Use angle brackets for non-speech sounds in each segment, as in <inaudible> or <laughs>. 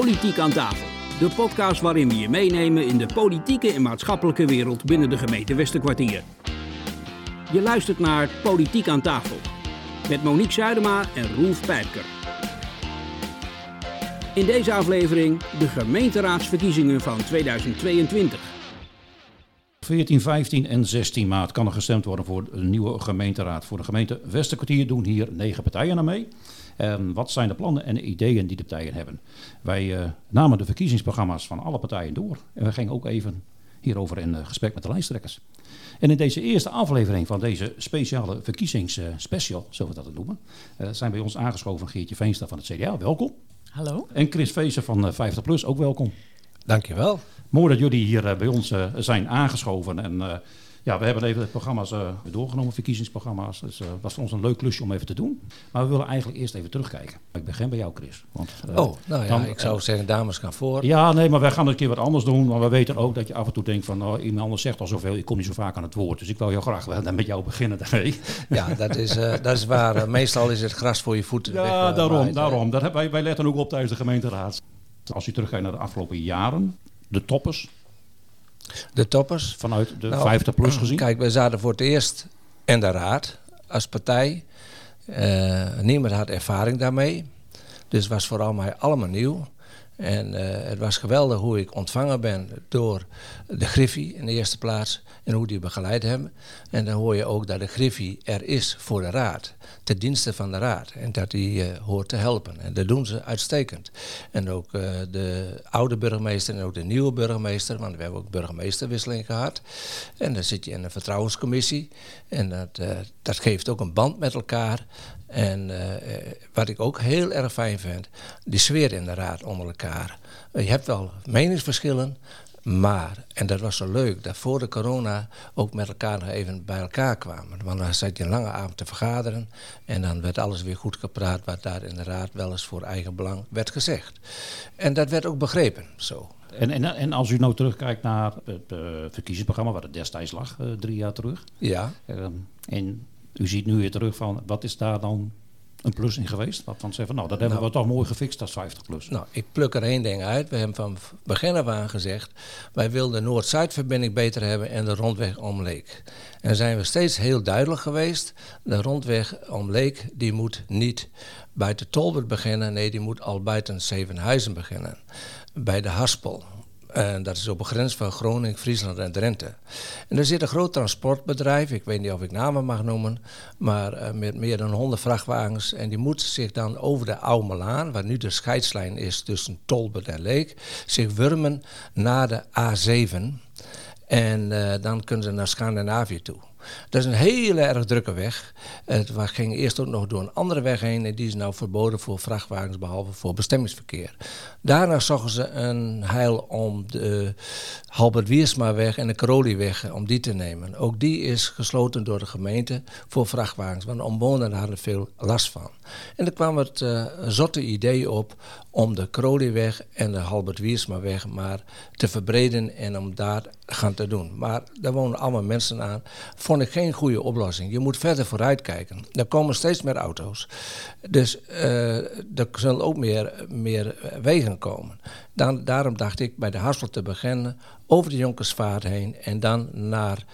Politiek aan tafel. De podcast waarin we je meenemen in de politieke en maatschappelijke wereld binnen de gemeente Westerkwartier. Je luistert naar Politiek aan tafel. Met Monique Zuidema en Roelf Pijpker. In deze aflevering de gemeenteraadsverkiezingen van 2022. 14, 15 en 16 maart kan er gestemd worden voor een nieuwe gemeenteraad. Voor de gemeente Westerkwartier doen hier negen partijen aan mee. En wat zijn de plannen en ideeën die de partijen hebben? Wij uh, namen de verkiezingsprogramma's van alle partijen door. En we gingen ook even hierover in uh, gesprek met de lijsttrekkers. En in deze eerste aflevering van deze speciale verkiezingsspecial, zullen we dat noemen, uh, zijn bij ons aangeschoven Geertje Veenstra van het CDA. Welkom. Hallo. En Chris Vezer van 50PLUS, ook welkom. Dankjewel. Mooi dat jullie hier uh, bij ons uh, zijn aangeschoven. En uh, ja, we hebben even de programma's doorgenomen, verkiezingsprogramma's. Dus het was voor ons een leuk klusje om even te doen. Maar we willen eigenlijk eerst even terugkijken. Ik begin bij jou, Chris. Want, oh, nou ja, dan, ik zou zeggen, dames gaan voor. Ja, nee, maar wij gaan een keer wat anders doen. Maar we weten ook dat je af en toe denkt van, oh, iemand anders zegt al zoveel, ik kom niet zo vaak aan het woord. Dus ik wil jou graag wel met jou beginnen daarmee. Ja, dat is, <laughs> dat is waar. meestal is het gras voor je voeten. Ja, weg, daarom. Waait, daarom. Dat, wij, wij letten ook op tijdens de gemeenteraad. Als je terugkijkt naar de afgelopen jaren, de toppers. De toppers? Vanuit de nou, 50 plus <clears throat> gezien? Kijk, wij zaten voor het eerst in de raad als partij. Uh, niemand had ervaring daarmee. Dus het was vooral mij allemaal nieuw. En uh, het was geweldig hoe ik ontvangen ben door de Griffie in de eerste plaats en hoe die begeleid hebben. En dan hoor je ook dat de Griffie er is voor de raad, ten dienste van de raad. En dat die uh, hoort te helpen. En dat doen ze uitstekend. En ook uh, de oude burgemeester en ook de nieuwe burgemeester, want we hebben ook burgemeesterwisseling gehad. En dan zit je in een vertrouwenscommissie. En dat, dat geeft ook een band met elkaar. En uh, wat ik ook heel erg fijn vind, die sfeer in de raad onder elkaar. Je hebt wel meningsverschillen, maar, en dat was zo leuk, dat voor de corona ook met elkaar nog even bij elkaar kwamen. Want dan zat je een lange avond te vergaderen en dan werd alles weer goed gepraat wat daar in de raad wel eens voor eigen belang werd gezegd. En dat werd ook begrepen zo. En, en, en als u nou terugkijkt naar het uh, verkiezingsprogramma, wat het destijds lag, drie jaar terug. Ja. en u ziet nu weer terug van, wat is daar dan een plus in geweest? Wat van zeggen, nou, dat hebben nou, we toch mooi gefixt als 50 plus. Nou, ik pluk er één ding uit. We hebben van begin af aan gezegd, wij willen de Noord-Zuid-verbinding beter hebben en de rondweg om Leek. En zijn we steeds heel duidelijk geweest. De rondweg om Leek, die moet niet buiten Tolbert beginnen, nee, die moet al buiten Zevenhuizen beginnen. Bij de Haspel. En dat is op de grens van Groningen, Friesland en Drenthe. En er zit een groot transportbedrijf, ik weet niet of ik namen mag noemen, maar uh, met meer dan 100 vrachtwagens. En die moeten zich dan over de Oude Melaan, waar nu de scheidslijn is tussen Tolbert en Leek, zich wurmen naar de A7. En uh, dan kunnen ze naar Scandinavië toe. Dat is een hele erg drukke weg. Het ging eerst ook nog door een andere weg heen en die is nou verboden voor vrachtwagens behalve voor bestemmingsverkeer. Daarna zochten ze een heil om de Halbert Wiersmaweg en de Carolieweg om die te nemen. Ook die is gesloten door de gemeente voor vrachtwagens, want de omwonenden hadden veel last van. En er kwam het uh, zotte idee op om de Carolieweg en de Halbert Wiersmaweg maar te verbreden en om daar gaan te doen. Maar daar wonen allemaal mensen aan. Ik geen goede oplossing. Je moet verder vooruit kijken. Er komen steeds meer auto's. Dus uh, er zullen ook meer, meer wegen komen. Dan, daarom dacht ik bij de Hassel te beginnen, over de Jonkersvaart heen en dan naar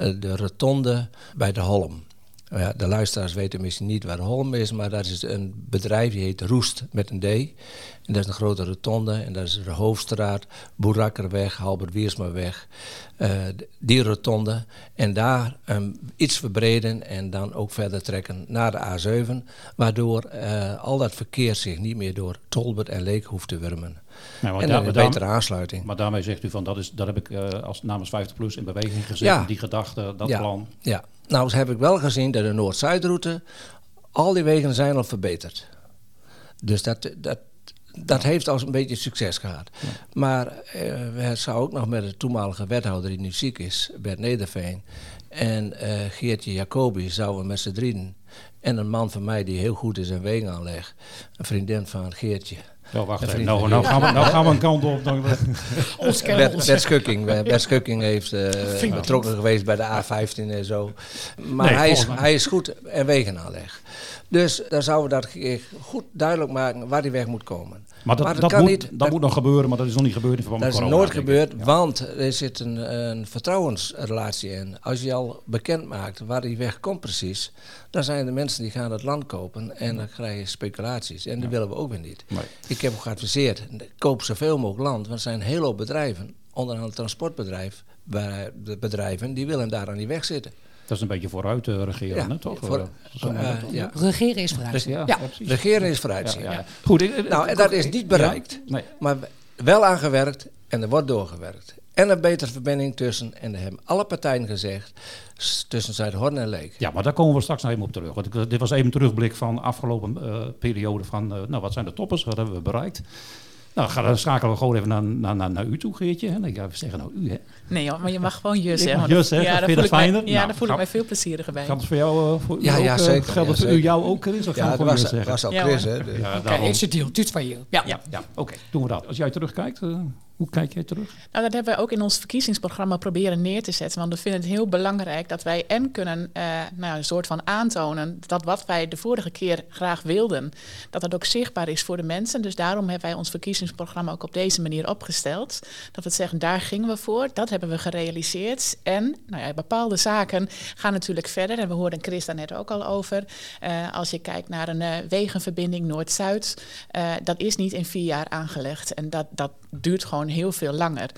uh, de rotonde bij de Holm. Ja, de luisteraars weten misschien niet waar Holm is, maar dat is een bedrijf die heet Roest met een D. En dat is een grote rotonde en dat is de Hoofdstraat, Boerakkerweg, Halbert Wiersmaweg, uh, die rotonde. En daar um, iets verbreden en dan ook verder trekken naar de A7, waardoor uh, al dat verkeer zich niet meer door Tolbert en Leek hoeft te wurmen. Nou, en daar, een betere aansluiting. Maar daarmee zegt u van dat, is, dat heb ik uh, als namens 50 plus in beweging gezet, ja. die gedachte, dat ja. plan. Ja, nou heb ik wel gezien dat de Noord-Zuidroute, al die wegen zijn al verbeterd. Dus dat, dat, dat heeft al een beetje succes gehad. Ja. Maar uh, het zou ook nog met de toenmalige wethouder die nu ziek is, Bert Nederveen, en uh, Geertje Jacobi zouden met z'n drieën En een man van mij die heel goed is in wegenaanleg. Een vriendin van Geertje. Nou, wacht even. Nou, nou, gaan we, nou gaan we een kant op. Dan, <laughs> Ons Bert, Schukking. eh, Bert Schukking heeft eh, <laughs> betrokken geweest bij de A15 en zo. Maar Nee, hij, is, mij- hij is goed in wegenaanleg. Dus dan zouden we dat keer goed duidelijk maken waar die weg moet komen. Maar dat, Maar dat dat, kan moet, niet. dat, Dat- moet nog gebeuren, maar dat is nog niet gebeurd in verband Dat met is corona. nooit denk ik. gebeurd, Ja. want er zit een, een vertrouwensrelatie in. Als je al bekend maakt waar die weg komt precies, dan zijn de mensen die gaan het land kopen en dan krijg je speculaties. En die willen we ook weer niet. Nee. Ik heb geadviseerd, koop zoveel mogelijk land, want er zijn een hele hoop bedrijven, onder andere transportbedrijf, bij- de bedrijven, die willen daar aan die weg zitten. Dat is een beetje vooruit eh, regeren, Ja, hè, toch? voor- Eh, Eh, ja. Regeren is vooruit. ja, Ja. Regeren is Ja, vooruitzien. ja, ja. Goed, ik- Nou, en dat is niet bereikt. Ja, nee. Maar wel aangewerkt en er wordt doorgewerkt. En een betere verbinding tussen, en dat hebben alle partijen gezegd, tussen Zuidhorn en Leek. Ja, maar daar komen we straks nog even op terug. Want ik- dit was even een terugblik van de afgelopen eh, periode van, eh, nou, wat zijn de toppers, wat hebben we bereikt? Nou, dan schakelen we gewoon even naar, naar, naar, naar u toe, Geertje. En ik ga even zeggen, nou, u, hè. Nee joh, maar je mag gewoon je zeggen. je zeggen, ja, vind daar je voel dat ik mij- fijner? Ja, Nou, daar voel ik mij veel plezieriger bij. Geldt het voor jou, eh, voor u Ja, ook, ja, eh, zeker. Geldt het Ja, voor u zeker. jou ook, Chris? Of gaan Ja, dat was, je zeggen? was al Ja, Chris, hè. dus- Ja, Oké, daarom. it's a deal. It's for you. Ja. Ja, ja oké, doen we dat. Als jij terugkijkt, eh, hoe kijk jij terug? Nou, dat hebben we ook in ons verkiezingsprogramma proberen neer te zetten. Want we vinden het heel belangrijk dat wij en kunnen eh, nou, een soort van aantonen dat wat wij de vorige keer graag wilden, dat dat ook zichtbaar is voor de mensen. Dus daarom hebben wij ons verkiezingsprogramma ook op deze manier opgesteld. Dat we zeggen, daar gingen we voor, dat hebben we gerealiseerd. En nou ja, bepaalde zaken gaan natuurlijk verder. En we hoorden Chris daar net ook al over. Eh, als je kijkt naar een eh, wegenverbinding Noord-Zuid, dat is niet in vier jaar aangelegd. En dat, dat duurt gewoon heel veel langer.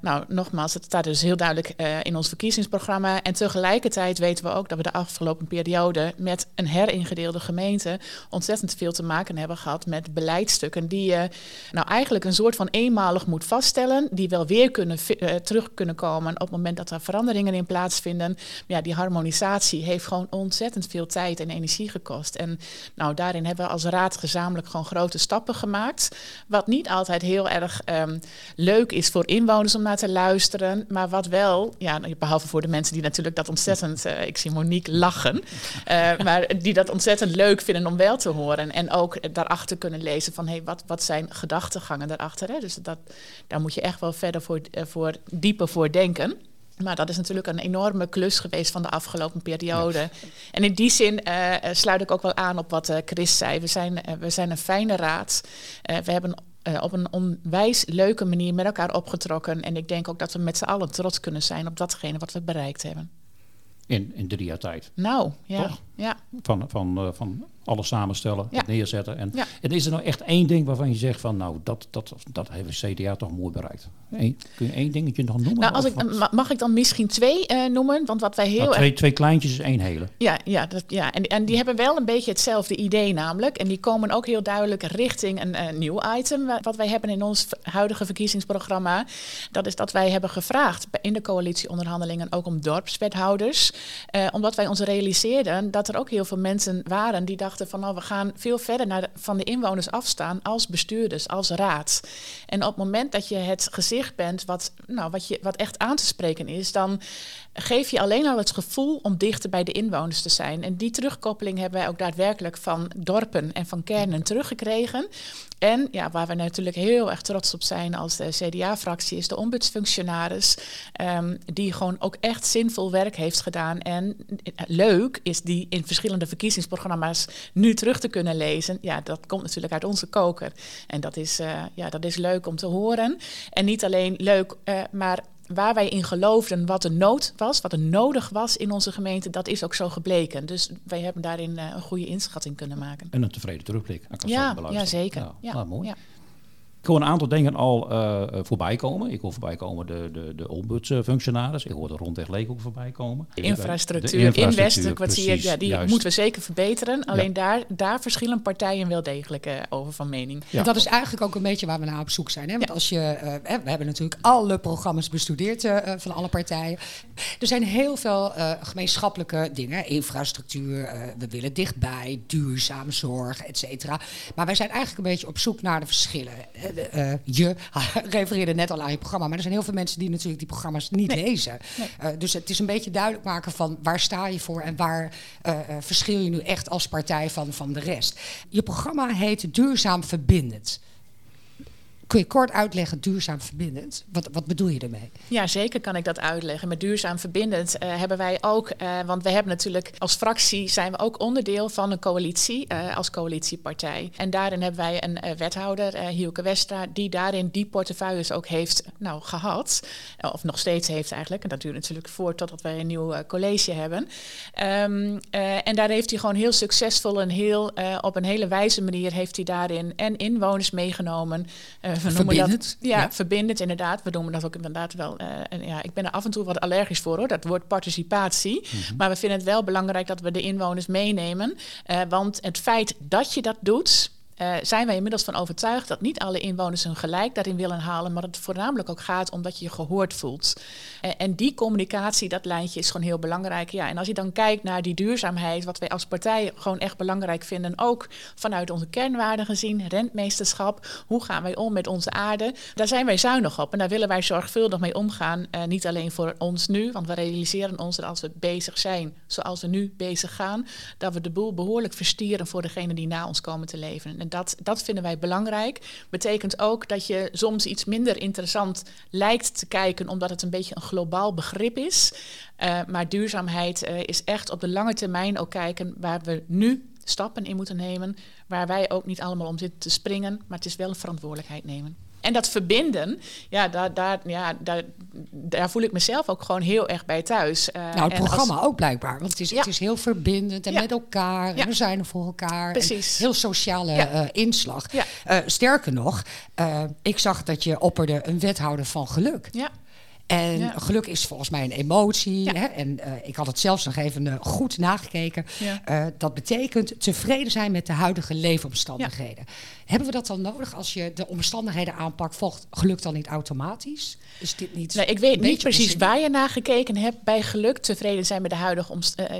Nou, nogmaals, het staat dus heel duidelijk eh, in ons verkiezingsprogramma. En tegelijkertijd weten we ook dat we de afgelopen periode met een heringedeelde gemeente ontzettend veel te maken hebben gehad met beleidstukken die je nou eigenlijk een soort van eenmalig moet vaststellen, die wel weer kunnen eh, terug kunnen komen op het moment dat er veranderingen in plaatsvinden. Maar ja, die harmonisatie heeft gewoon ontzettend veel tijd en energie gekost. En nou, daarin hebben we als raad gezamenlijk gewoon grote stappen gemaakt. Wat niet altijd heel erg ehm, leuk is voor inwoners naar te luisteren. Maar wat wel, ja, behalve voor de mensen die natuurlijk dat ontzettend, eh, ik zie Monique lachen, eh, <laughs> maar die dat ontzettend leuk vinden om wel te horen. En ook daarachter kunnen lezen van, hé, hey, wat, wat zijn gedachtegangen daarachter? Hè? Dus dat, daar moet je echt wel verder voor, eh, voor dieper voor denken. Maar dat is natuurlijk een enorme klus geweest van de afgelopen periode. En in die zin sluit ik ook wel aan op wat Chris zei. We zijn, we zijn een fijne raad. We hebben eh, op een onwijs leuke manier met elkaar opgetrokken. En ik denk ook dat we met z'n allen trots kunnen zijn op datgene wat we bereikt hebben. In, in drie jaar tijd. Nou, ja. Toch? Ja. Van, van, eh, van alles samenstellen, Ja. neerzetten. En, Ja. en is er nou echt één ding waarvan je zegt van nou, dat, dat, dat heeft CDA toch mooi bereikt. Eén, kun je één dingetje nog noemen? Nou, als ik, mag ik dan misschien twee eh, noemen? Want wat wij heel Nou, twee, twee kleintjes is één hele. Ja, ja, dat, ja. En, en die hebben wel een beetje hetzelfde idee namelijk. En die komen ook heel duidelijk richting een nieuw item. wa- Wat wij hebben in ons huidige verkiezingsprogramma. Dat is dat wij hebben gevraagd in de coalitieonderhandelingen ook om dorpswethouders. Eh, omdat wij ons realiseerden dat er ook heel veel mensen waren die dachten van nou, we gaan veel verder naar van de inwoners afstaan als bestuurders, als raad. En op het moment dat je het gezicht bent wat, nou, wat, je, wat echt aan te spreken is, dan geef je alleen al het gevoel om dichter bij de inwoners te zijn. En die terugkoppeling hebben wij ook daadwerkelijk van dorpen en van kernen teruggekregen. En ja, waar we natuurlijk heel erg trots op zijn als de CDA-fractie, is de ombudsfunctionaris. ehm, die gewoon ook echt zinvol werk heeft gedaan. En eh, leuk is die in verschillende verkiezingsprogramma's nu terug te kunnen lezen. Ja, dat komt natuurlijk uit onze koker. En dat is, eh, ja, dat is leuk om te horen. En niet alleen leuk, eh, maar waar wij in geloofden wat de nood was, wat er nodig was in onze gemeente, dat is ook zo gebleken. Dus wij hebben daarin eh, een goede inschatting kunnen maken. En een tevreden terugblik. Ja, ja, zeker. Ja, Ja, nou, mooi. ja. Ik hoor een aantal dingen al eh, eh, voorbij komen. Ik hoor voorbij komen de, de, de ombudsfunctionaris. Ik hoor de rondweg Leek ook voorbij komen. Infrastructuur, De in infrastructuur, precies, ja, die juist. moeten we zeker verbeteren. Alleen Ja. daar, daar verschillen partijen wel degelijk eh, over van mening. Ja. Dat is eigenlijk ook een beetje waar we naar op zoek zijn. Hè? Want Ja. als je, eh, hè, we hebben natuurlijk alle programma's bestudeerd van alle partijen. Er zijn heel veel eh, gemeenschappelijke dingen. Infrastructuur, eh, we willen dichtbij, duurzaam zorg, et cetera. Maar wij zijn eigenlijk een beetje op zoek naar de verschillen. Eh, uh, je <laughs> refereerde net al aan je programma, maar er zijn heel veel mensen die natuurlijk die programma's niet lezen. dus het is een beetje duidelijk maken van waar sta je voor en waar verschil je nu echt als partij van, van de rest. Je programma heet Duurzaam Verbindend. Kun je kort uitleggen, duurzaam verbindend? Wat, wat bedoel je ermee? Ja, zeker kan ik dat uitleggen. Met duurzaam verbindend uh, hebben wij ook, uh, want we hebben natuurlijk als fractie zijn we ook onderdeel van een coalitie uh, als coalitiepartij. En daarin hebben wij een wethouder, Hielke Westra, die daarin die portefeuilles ook heeft nou, gehad. of nog steeds heeft eigenlijk. En dat duurt natuurlijk voor totdat wij een nieuw college hebben. Um, en daar heeft hij gewoon heel succesvol en heel, op een hele wijze manier heeft hij daarin en inwoners meegenomen we verbindend. Dat, ja, verbindend inderdaad. We noemen dat ook inderdaad wel. Uh, en ja, ik ben er af en toe wat allergisch voor hoor, dat woord participatie. Mhm. Maar we vinden het wel belangrijk dat we de inwoners meenemen. Uh, want het feit dat je dat doet, uh, zijn wij inmiddels van overtuigd dat niet alle inwoners hun gelijk daarin willen halen, maar dat het voornamelijk ook gaat omdat je je gehoord voelt. Uh, en die communicatie, dat lijntje is gewoon heel belangrijk. Ja, en als je dan kijkt naar die duurzaamheid, wat wij als partij gewoon echt belangrijk vinden, ook vanuit onze kernwaarden gezien, rentmeesterschap, hoe gaan wij om met onze aarde, daar zijn wij zuinig op en daar willen wij zorgvuldig mee omgaan. Uh, niet alleen voor ons nu, want we realiseren ons dat als we bezig zijn zoals we nu bezig gaan, dat we de boel behoorlijk verstieren voor degenen die na ons komen te leven. En dat, dat vinden wij belangrijk. Betekent ook dat je soms iets minder interessant lijkt te kijken, omdat het een beetje een globaal begrip is. Uh, maar duurzaamheid uh, is echt op de lange termijn ook kijken waar we nu stappen in moeten nemen. Waar wij ook niet allemaal om zitten te springen, maar het is wel een verantwoordelijkheid nemen. En dat verbinden, ja, daar, daar, ja daar, daar voel ik mezelf ook gewoon heel erg bij thuis. Uh, nou, het programma ook blijkbaar. Want het is, het is heel verbindend en met elkaar. En we zijn er voor elkaar. Precies. heel sociale uh, inslag. Uh, sterker nog, ik zag dat je opperde een wethouder van geluk. Ja. En geluk is volgens mij een emotie. Hè? En uh, ik had het zelfs nog even uh, goed nagekeken. Ja. Uh, dat betekent tevreden zijn met de huidige leefomstandigheden. Hebben we dat dan nodig als je de omstandigheden aanpakt? Volgt geluk dan niet automatisch? Is dit niet. Nee, ik weet niet precies waar je naar gekeken hebt bij geluk. Tevreden zijn met de huidige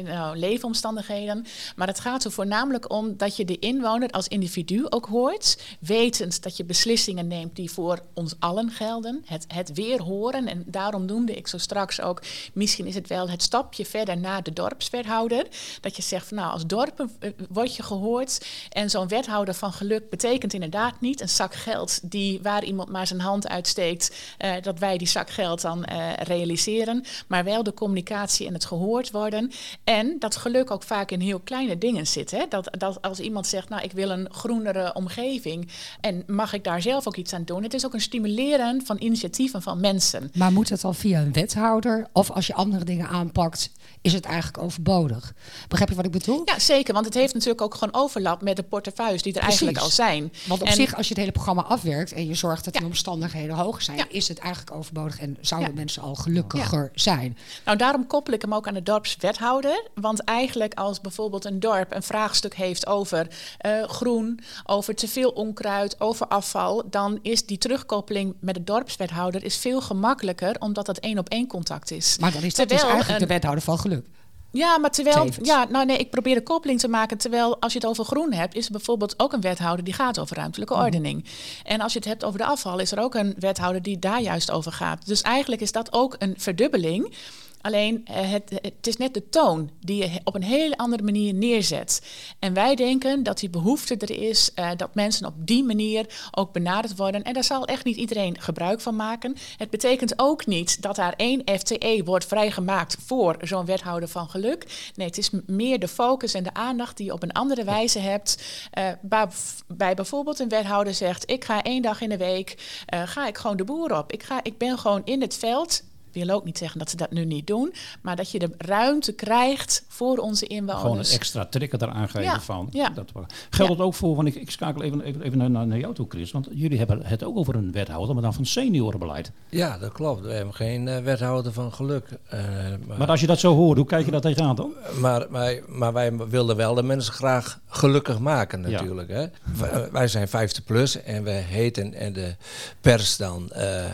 nou, leefomstandigheden. Maar het gaat er voornamelijk om dat je de inwoner als individu ook hoort. Wetend dat je beslissingen neemt die voor ons allen gelden. Het, het weer horen en daarom noemde ik zo straks ook, misschien is het wel het stapje verder naar de dorpswethouder. Dat je zegt, van, nou, als dorp uh, word je gehoord. En zo'n wethouder van geluk betekent inderdaad niet een zak geld die waar iemand maar zijn hand uitsteekt, uh, dat wij die zak geld dan uh, realiseren. Maar wel de communicatie en het gehoord worden. En dat geluk ook vaak in heel kleine dingen zit. Hè? Dat, dat als iemand zegt, nou, ik wil een groenere omgeving. En mag ik daar zelf ook iets aan doen? Het is ook een stimuleren van initiatieven van mensen. Maar moet het al via een wethouder? Of als je andere dingen aanpakt, is het eigenlijk overbodig? Begrijp je wat ik bedoel? Ja, zeker. Want het heeft natuurlijk ook gewoon overlap met de portefeuilles die er eigenlijk al zijn. Want op zich, als je het hele programma afwerkt en je zorgt dat die omstandigheden hoog zijn, is het eigenlijk overbodig en zouden mensen al gelukkiger zijn. Nou, daarom koppel ik hem ook aan de dorpswethouder. Want eigenlijk als bijvoorbeeld een dorp een vraagstuk heeft over uh, groen, over te veel onkruid, over afval, dan is die terugkoppeling met de dorpswethouder is veel gemakkelijker omdat dat één op één contact is. Maar dan is dat dus eigenlijk een, de wethouder van geluk. Ja, maar terwijl, ja, nou nee, ik probeer de koppeling te maken. Terwijl als je het over groen hebt, is er bijvoorbeeld ook een wethouder die gaat over ruimtelijke mhm. ordening. En als je het hebt over de afval, is er ook een wethouder die daar juist over gaat. Dus eigenlijk is dat ook een verdubbeling. Alleen eh, het, het, is net de toon die je op een hele andere manier neerzet. En wij denken dat die behoefte er is, uh, dat mensen op die manier ook benaderd worden. En daar zal echt niet iedereen gebruik van maken. Het betekent ook niet dat daar één FTE wordt vrijgemaakt voor zo'n wethouder van geluk. Nee, het is meer de focus en de aandacht die je op een andere wijze hebt. Uh, bij, bij, bijvoorbeeld een wethouder zegt, ik ga één dag in de week, ga ik gewoon de boer op. Ik, ga, ik ben gewoon in het veld wil ook niet zeggen dat ze dat nu niet doen, maar dat je de ruimte krijgt voor onze inwoners. Gewoon een extra trekker eraan geven van. Ja. Dat, geldt het ook voor, want ik, ik schakel even, even, even naar, naar jou toe, Chris, want jullie hebben het ook over een wethouder, maar dan van seniorenbeleid. Ja, dat klopt. We hebben geen uh, wethouder van geluk. Uh, maar, maar, als je dat zo hoort, hoe kijk je dat tegenaan dan? Maar, maar, maar wij wilden wel de mensen graag gelukkig maken natuurlijk. Hè? Wij, wij zijn 50 plus en we heten en de pers dan... Uh,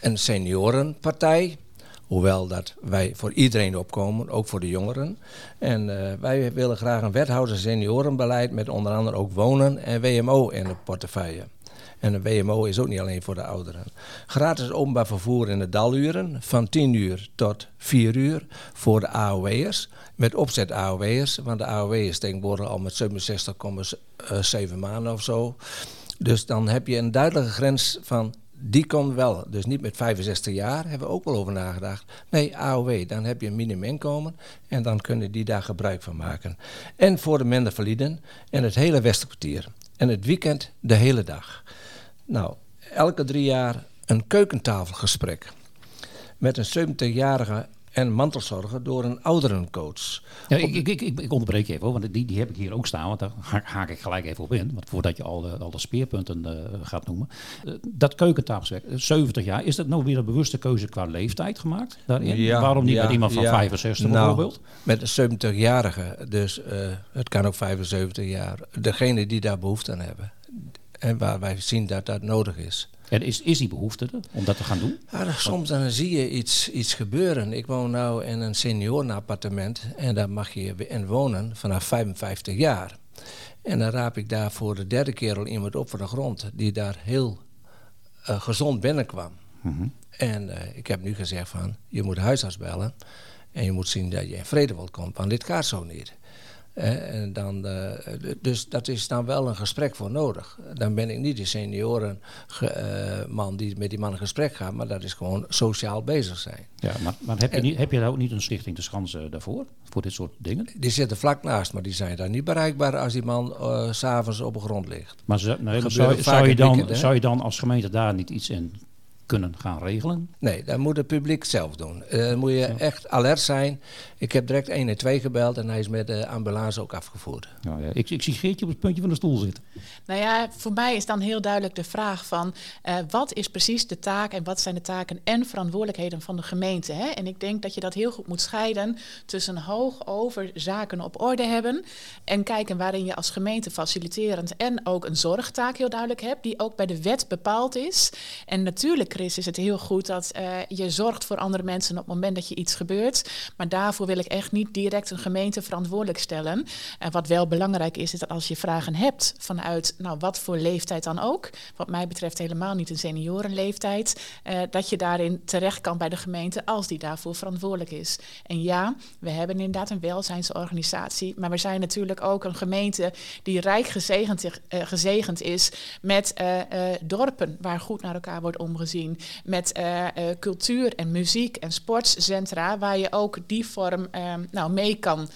een seniorenpartij. Hoewel dat wij voor iedereen opkomen, ook voor de jongeren. En uh, wij willen graag een wethouder seniorenbeleid met onder andere ook wonen en WMO in de portefeuille. En een WMO is ook niet alleen voor de ouderen. Gratis openbaar vervoer in de daluren van 10 uur tot 4 uur voor de AOW'ers. Met opzet AOW'ers, want de AOW'ers tegenwoordig al met 67,7 maanden of zo. Dus dan heb je een duidelijke grens van die komt wel. Dus niet met 65 jaar, hebben we ook wel over nagedacht. Nee, AOW, dan heb je een minimuminkomen en dan kunnen die daar gebruik van maken. En voor de minder validen en het hele Westerkwartier. En het weekend de hele dag. Nou, elke drie jaar een keukentafelgesprek met een 70-jarige en mantelzorger door een ouderencoach. Ja, ik, ik, ik, ik, onderbreek je even, want die, die heb ik hier ook staan, want daar haak ik gelijk even op in. Want voordat je al de, al de speerpunten uh, gaat noemen. Uh, dat keukentafelwerk, 70 jaar, is dat nou weer een bewuste keuze qua leeftijd gemaakt daarin? Ja, Waarom niet ja, met iemand van ja. 65 Nou, bijvoorbeeld? Met een 70-jarige, dus uh, het kan ook 75 jaar. Degene die daar behoefte aan hebben. En waar wij zien dat dat nodig is. En is, is die behoefte er om dat te gaan doen? Ja, soms dan zie je iets, iets gebeuren. Ik woon nu in een seniorenappartement en daar mag je in wonen vanaf 55 jaar. En dan raap ik daar voor de derde keer al iemand op van de grond die daar heel uh, gezond binnenkwam. Mm -hmm. En uh, ik heb nu gezegd van, je moet huisarts bellen en je moet zien dat je in vrede wilt komt, want dit gaat zo niet. En dan, uh, dus dat is dan wel een gesprek voor nodig. Dan ben ik niet die seniorenman uh, die met die man in gesprek gaat, maar dat is gewoon sociaal bezig zijn. Ja, maar, maar heb, je en, niet, heb je daar ook niet een stichting de Schansen daarvoor? Voor dit soort dingen? Die zitten vlak naast, maar die zijn daar niet bereikbaar als die man uh, s'avonds op de grond ligt. Maar, ze, nee, maar zou, zou, je dan, weekend, zou je dan als gemeente daar niet iets in kunnen gaan regelen? Nee, dat moet het publiek zelf doen. Dan uh, moet je ja. echt alert zijn. Ik heb direct 112 gebeld en hij is met de ambulance ook afgevoerd. Nou ja, ik, ik zie Geertje op het puntje van de stoel zitten. Nou ja, voor mij is dan heel duidelijk de vraag van... Uh, wat is precies de taak en wat zijn de taken en verantwoordelijkheden van de gemeente? Hè? En ik denk dat je dat heel goed moet scheiden tussen hoog over zaken op orde hebben... en kijken waarin je als gemeente faciliterend en ook een zorgtaak heel duidelijk hebt... die ook bij de wet bepaald is. En natuurlijk Chris, is het heel goed dat uh, je zorgt voor andere mensen op het moment dat je iets gebeurt. Maar daarvoor wil ik echt niet direct een gemeente verantwoordelijk stellen. En wat wel belangrijk is, is dat als je vragen hebt vanuit nou, wat voor leeftijd dan ook, wat mij betreft helemaal niet een seniorenleeftijd, uh, dat je daarin terecht kan bij de gemeente als die daarvoor verantwoordelijk is. En ja, we hebben inderdaad een welzijnsorganisatie, maar we zijn natuurlijk ook een gemeente die rijk gezegend, uh, gezegend is met dorpen waar goed naar elkaar wordt omgezien met uh, uh, cultuur en muziek en sportcentra, waar je ook die vorm uh, nou, mee kan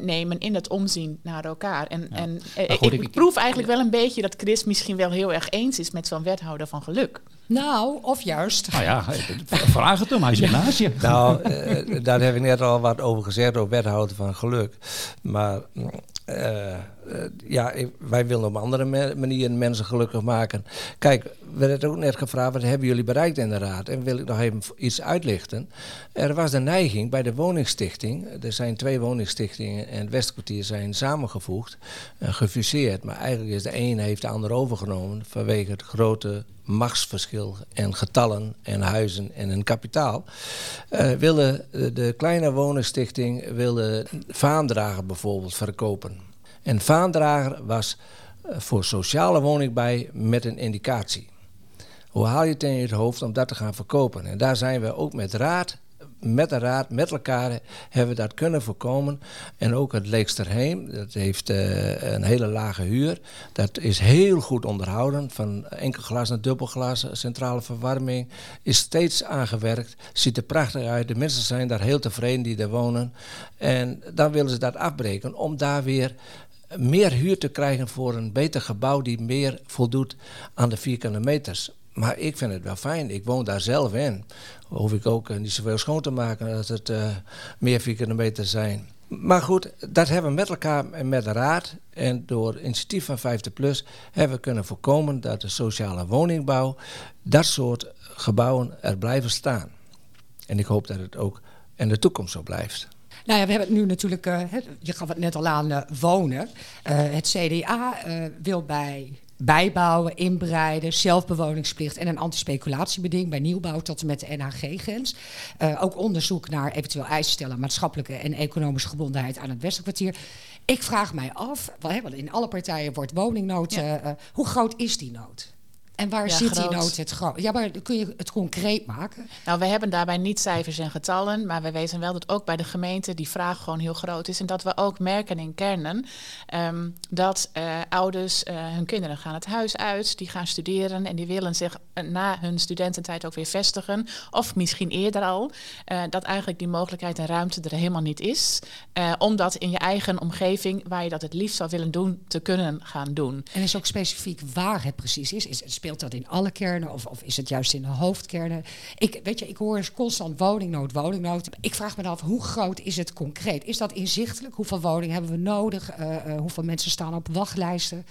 nemen in het omzien naar elkaar. En, ja. en goed, ik, ik, proef eigenlijk wel een beetje dat Chris misschien wel heel erg eens is met zo'n wethouder van geluk. Nou, of juist. Nou ja, vraag het hem, hij zit naast je. <laughs> Nou, uh, daar heb ik net al wat over gezegd, over wethouder van geluk. Maar uh, ja, wij willen op andere manieren mensen gelukkig maken. Kijk, we hebben ook net gevraagd, wat hebben jullie bereikt in de raad? En wil ik nog even iets uitlichten. Er was de neiging bij de woningstichting, er zijn twee woningstichtingen en het Westkwartier zijn samengevoegd, uh, gefuseerd. Maar eigenlijk is de een heeft de ander overgenomen vanwege het grote machtsverschil en getallen en huizen en een kapitaal. Uh, de kleine woningstichting wilde Vaandrager bijvoorbeeld verkopen. En Vaandrager was voor sociale woning bij met een indicatie. Hoe haal je het in je hoofd om dat te gaan verkopen? En daar zijn we ook met raad met de raad, met elkaar, hebben we dat kunnen voorkomen. En ook het Leeksterheem, dat heeft uh, een hele lage huur. Dat is heel goed onderhouden, van enkel glas naar dubbel glas, centrale verwarming. Is steeds aangewerkt, ziet er prachtig uit. De mensen zijn daar heel tevreden die daar wonen. En dan willen ze dat afbreken om daar weer meer huur te krijgen voor een beter gebouw die meer voldoet aan de vierkante meters. Maar ik vind het wel fijn. Ik woon daar zelf in. Hoef ik ook niet zoveel schoon te maken als het uh, meer vierkante meter zijn. Maar goed, dat hebben we met elkaar en met de raad en door initiatief van 50 Plus hebben we kunnen voorkomen dat de sociale woningbouw, dat soort gebouwen er blijven staan. En ik hoop dat het ook in de toekomst zo blijft. Nou ja, we hebben het nu natuurlijk, uh, je gaf het net al aan, uh, wonen. Uh, het CDA wil bij bijbouwen, inbreiden, zelfbewoningsplicht en een antispeculatiebeding bij nieuwbouw tot en met de NHG-grens. Uh, ook onderzoek naar eventueel eisen stellen maatschappelijke en economische gebondenheid aan het Westerkwartier. Ik vraag mij af, want in alle partijen wordt woningnood. Ja. Uh, hoe groot is die nood? En waar Ja, zit groot. die nood het groot? Ja, maar kun je het concreet maken? Nou, we hebben daarbij niet cijfers en getallen, maar we weten wel dat ook bij de gemeente die vraag gewoon heel groot is. En dat we ook merken in kernen ehm, dat eh, ouders, eh, hun kinderen gaan het huis uit, die gaan studeren en die willen zich eh, na hun studententijd ook weer vestigen. Of misschien eerder al, dat eigenlijk die mogelijkheid en ruimte er helemaal niet is. Om dat in je eigen omgeving, waar je dat het liefst zou willen doen, te kunnen gaan doen. En is ook specifiek waar het precies is? is speelt dat in alle kernen of, of is het juist in de hoofdkernen? Ik, weet je, ik hoor eens constant woningnood, woningnood. Ik vraag me dan af, hoe groot is het concreet? Is dat inzichtelijk? Hoeveel woningen hebben we nodig? Eh, eh, hoeveel mensen staan op wachtlijsten?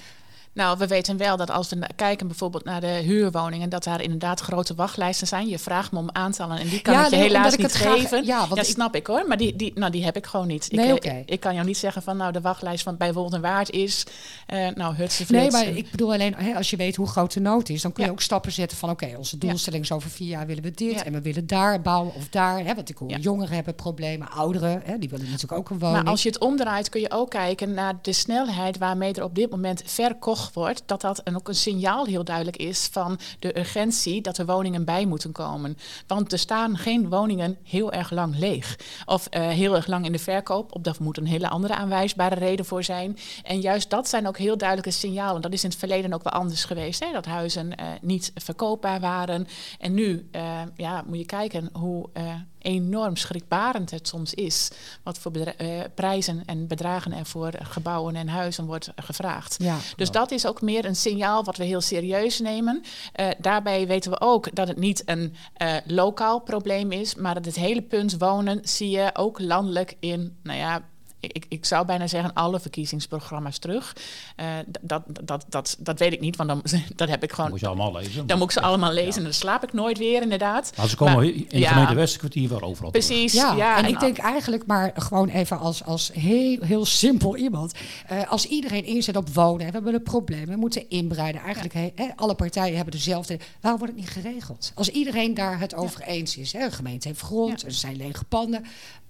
Nou, we weten wel dat als we kijken bijvoorbeeld naar de huurwoningen, dat daar inderdaad grote wachtlijsten zijn. Je vraagt me om aantallen en die kan Ja, ik je helaas ik niet graag- geven. ja, want ik- snap ik hoor, maar die, die, nou, die heb ik gewoon niet. Nee, ik, eh, ik kan jou niet zeggen van nou de wachtlijst van bij Wold en Waard is, eh nou hutse Nee, maar ik bedoel alleen, hè, als je weet hoe groot de nood is, dan kun je Ja. ook stappen zetten van oké, onze doelstelling is over vier jaar willen we dit en we willen daar bouwen of daar. Hè, want ik hoor jongeren hebben problemen, ouderen, hè, die willen natuurlijk ook een woning. Maar als je het omdraait, kun je ook kijken naar de snelheid waarmee er op dit moment verkocht wordt. Dat dat een, ook een signaal heel duidelijk is van de urgentie dat er woningen bij moeten komen. Want er staan geen woningen heel erg lang leeg. Of eh, heel erg lang in de verkoop. Op dat moet een hele andere aanwijsbare reden voor zijn. En juist dat zijn ook heel duidelijke signalen. Dat is in het verleden ook wel anders geweest. Hè? Dat huizen eh, niet verkoopbaar waren. En nu eh, ja, moet je kijken hoe. Enorm schrikbarend het soms is. Wat voor bedra- eh, prijzen en bedragen er voor gebouwen en huizen wordt gevraagd. ja. Dus dat is ook meer een signaal wat we heel serieus nemen. Eh, daarbij weten we ook dat het niet een eh, lokaal probleem is, maar dat het hele punt wonen zie je ook landelijk in, nou ja. Ik, ik zou bijna zeggen alle verkiezingsprogramma's terug. Eh, dat, dat, dat, dat weet ik niet, want dan, <laughs> dat heb ik gewoon. moet je allemaal lezen. Dan moet ik ze allemaal lezen en dan slaap ik nooit weer, inderdaad. Maar ze komen Maar- in de ja. gemeente Westenkwartier wel overal. Precies. Ja, Ja, en ik denk eigenlijk maar gewoon even als, als heel, heel simpel iemand. eh, als iedereen inzet op wonen, en we hebben een probleem, we moeten inbreiden. Eigenlijk he- alle partijen hebben dezelfde. Waarom wordt het niet geregeld? Als iedereen daar het over eens is, hè, een gemeente heeft grond, er zijn lege panden.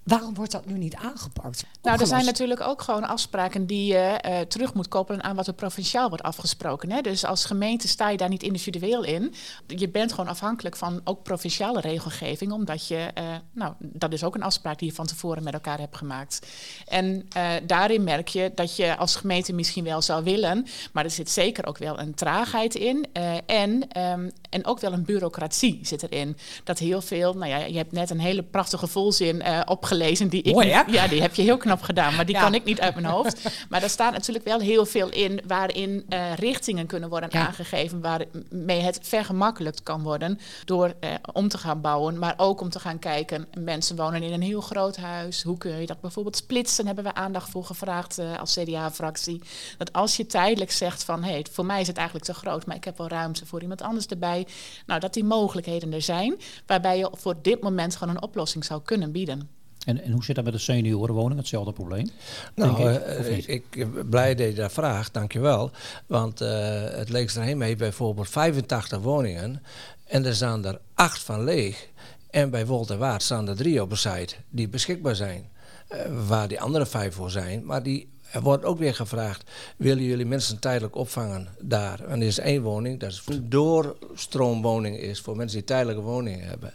Waarom wordt dat nu niet aangepakt? Nou, er zijn natuurlijk ook gewoon afspraken die je eh, terug moet koppelen aan wat er provinciaal wordt afgesproken. Hè? Dus als gemeente sta je daar niet individueel in. Je bent gewoon afhankelijk van ook provinciale regelgeving, omdat je, eh, nou, dat is ook een afspraak die je van tevoren met elkaar hebt gemaakt. En eh, daarin merk je dat je als gemeente misschien wel zou willen, maar er zit zeker ook wel een traagheid in. en, ehm, en ook wel een bureaucratie zit erin. Dat heel veel, nou ja, je hebt net een hele prachtige volzin eh, opgelezen. Die ik Mooi, hè? niet- ja, die heb je heel knap gedaan, maar die Ja. kan ik niet uit mijn hoofd. Maar er staat natuurlijk wel heel veel in waarin eh, richtingen kunnen worden Ja. aangegeven, waarmee het vergemakkelijkt kan worden door eh, om te gaan bouwen, maar ook om te gaan kijken. Mensen wonen in een heel groot huis. Hoe kun je dat bijvoorbeeld splitsen? Hebben we aandacht voor gevraagd eh, als CDA-fractie. Dat als je tijdelijk zegt van, hé, voor mij is het eigenlijk te groot, maar ik heb wel ruimte voor iemand anders erbij. Nou, dat die mogelijkheden er zijn, waarbij je voor dit moment gewoon een oplossing zou kunnen bieden. En, en hoe zit dat met de seniorenwoning? Hetzelfde probleem? Nou, ik, eh, ik, ik ben blij dat je dat vraagt, dankjewel. Want eh, het Leeksterheem heeft bijvoorbeeld 85 woningen en er staan er acht van leeg. En bij Wold en Waard staan er drie op een site die beschikbaar zijn. Eh, waar die andere vijf voor zijn. Maar die, er wordt ook weer gevraagd, willen jullie mensen tijdelijk opvangen daar? En er is één woning, dat is een doorstroomwoning is voor mensen die tijdelijke woningen hebben,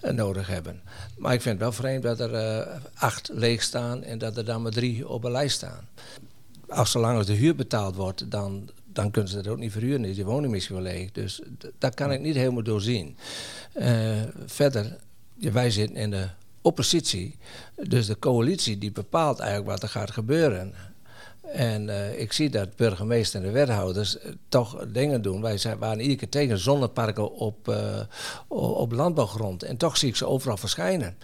eh, nodig hebben. Maar ik vind het wel vreemd dat er eh, acht leeg staan en dat er dan maar drie op een lijst staan. Als zolang als de huur betaald wordt, dan, dan kunnen ze het ook niet verhuren. Die woning misschien wel leeg. Dus dat kan ik niet helemaal doorzien. Eh, verder, wij zitten in de oppositie. Dus de coalitie die bepaalt eigenlijk wat er gaat gebeuren. En eh, ik zie dat burgemeester en de wethouders eh, toch dingen doen. Wij zijn, waren iedere keer tegen zonneparken op, eh, op landbouwgrond. En toch zie ik ze overal verschijnen.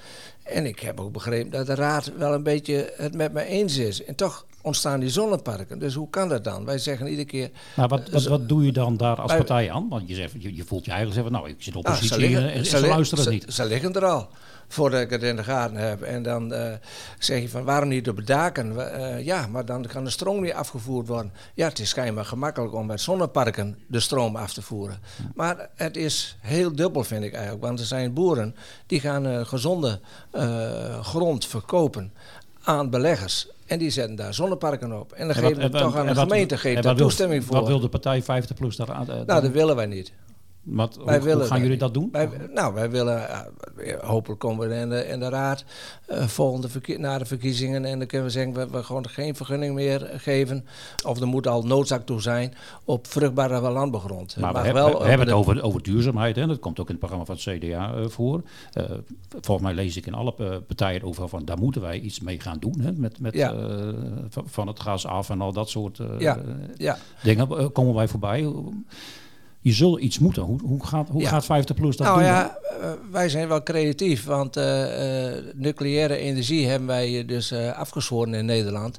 En ik heb ook begrepen dat de raad wel een beetje het met me eens is. En toch ontstaan die zonneparken. Dus hoe kan dat dan? Wij zeggen iedere keer... Maar wat, wat, wat doe je dan daar als partij aan? Want je, zegt, je, je voelt je eigenlijk zeggen, nou, ik zit op Ah, oppositie ze liggen- en, ze luisteren ze- niet. Ze liggen er al, voordat ik het in de gaten heb. En dan eh, zeg je van, waarom niet op de daken? Eh, ja, maar dan kan de stroom niet afgevoerd worden. Ja, het is schijnbaar gemakkelijk om met zonneparken de stroom af te voeren. Maar het is heel dubbel, vind ik eigenlijk. Want er zijn boeren die gaan eh, gezonde grond verkopen aan beleggers. En die zetten daar zonneparken op. En dan geven we toch aan de gemeente geeft daar toestemming voor. Wat wil de partij 50 plus daar aan? nou, dat willen wij niet. Wat, wij hoe, willen, gaan jullie dat doen? Wij, nou, wij willen, uh, hopelijk komen we in de, in de raad uh, volgende na de verkiezingen. En dan kunnen we zeggen, we, we gewoon geen vergunning meer geven. Of er moet al noodzaak toe zijn op vruchtbare landbouwgrond. Maar, we, wel, we hebben het over, over duurzaamheid. Hè? Dat komt ook in het programma van het CDA uh, voor. volgens mij lees ik in alle partijen over van, daar moeten wij iets mee gaan doen. Hè? Met, met, ja. van het gas af en al dat soort ja. Ja. dingen. komen wij voorbij? Je zult iets moeten. Hoe, hoe, gaat, hoe gaat 50 plus dat nou, doen? Ja, uh, wij zijn wel creatief, want uh, uh, nucleaire energie hebben wij dus afgezworen in Nederland.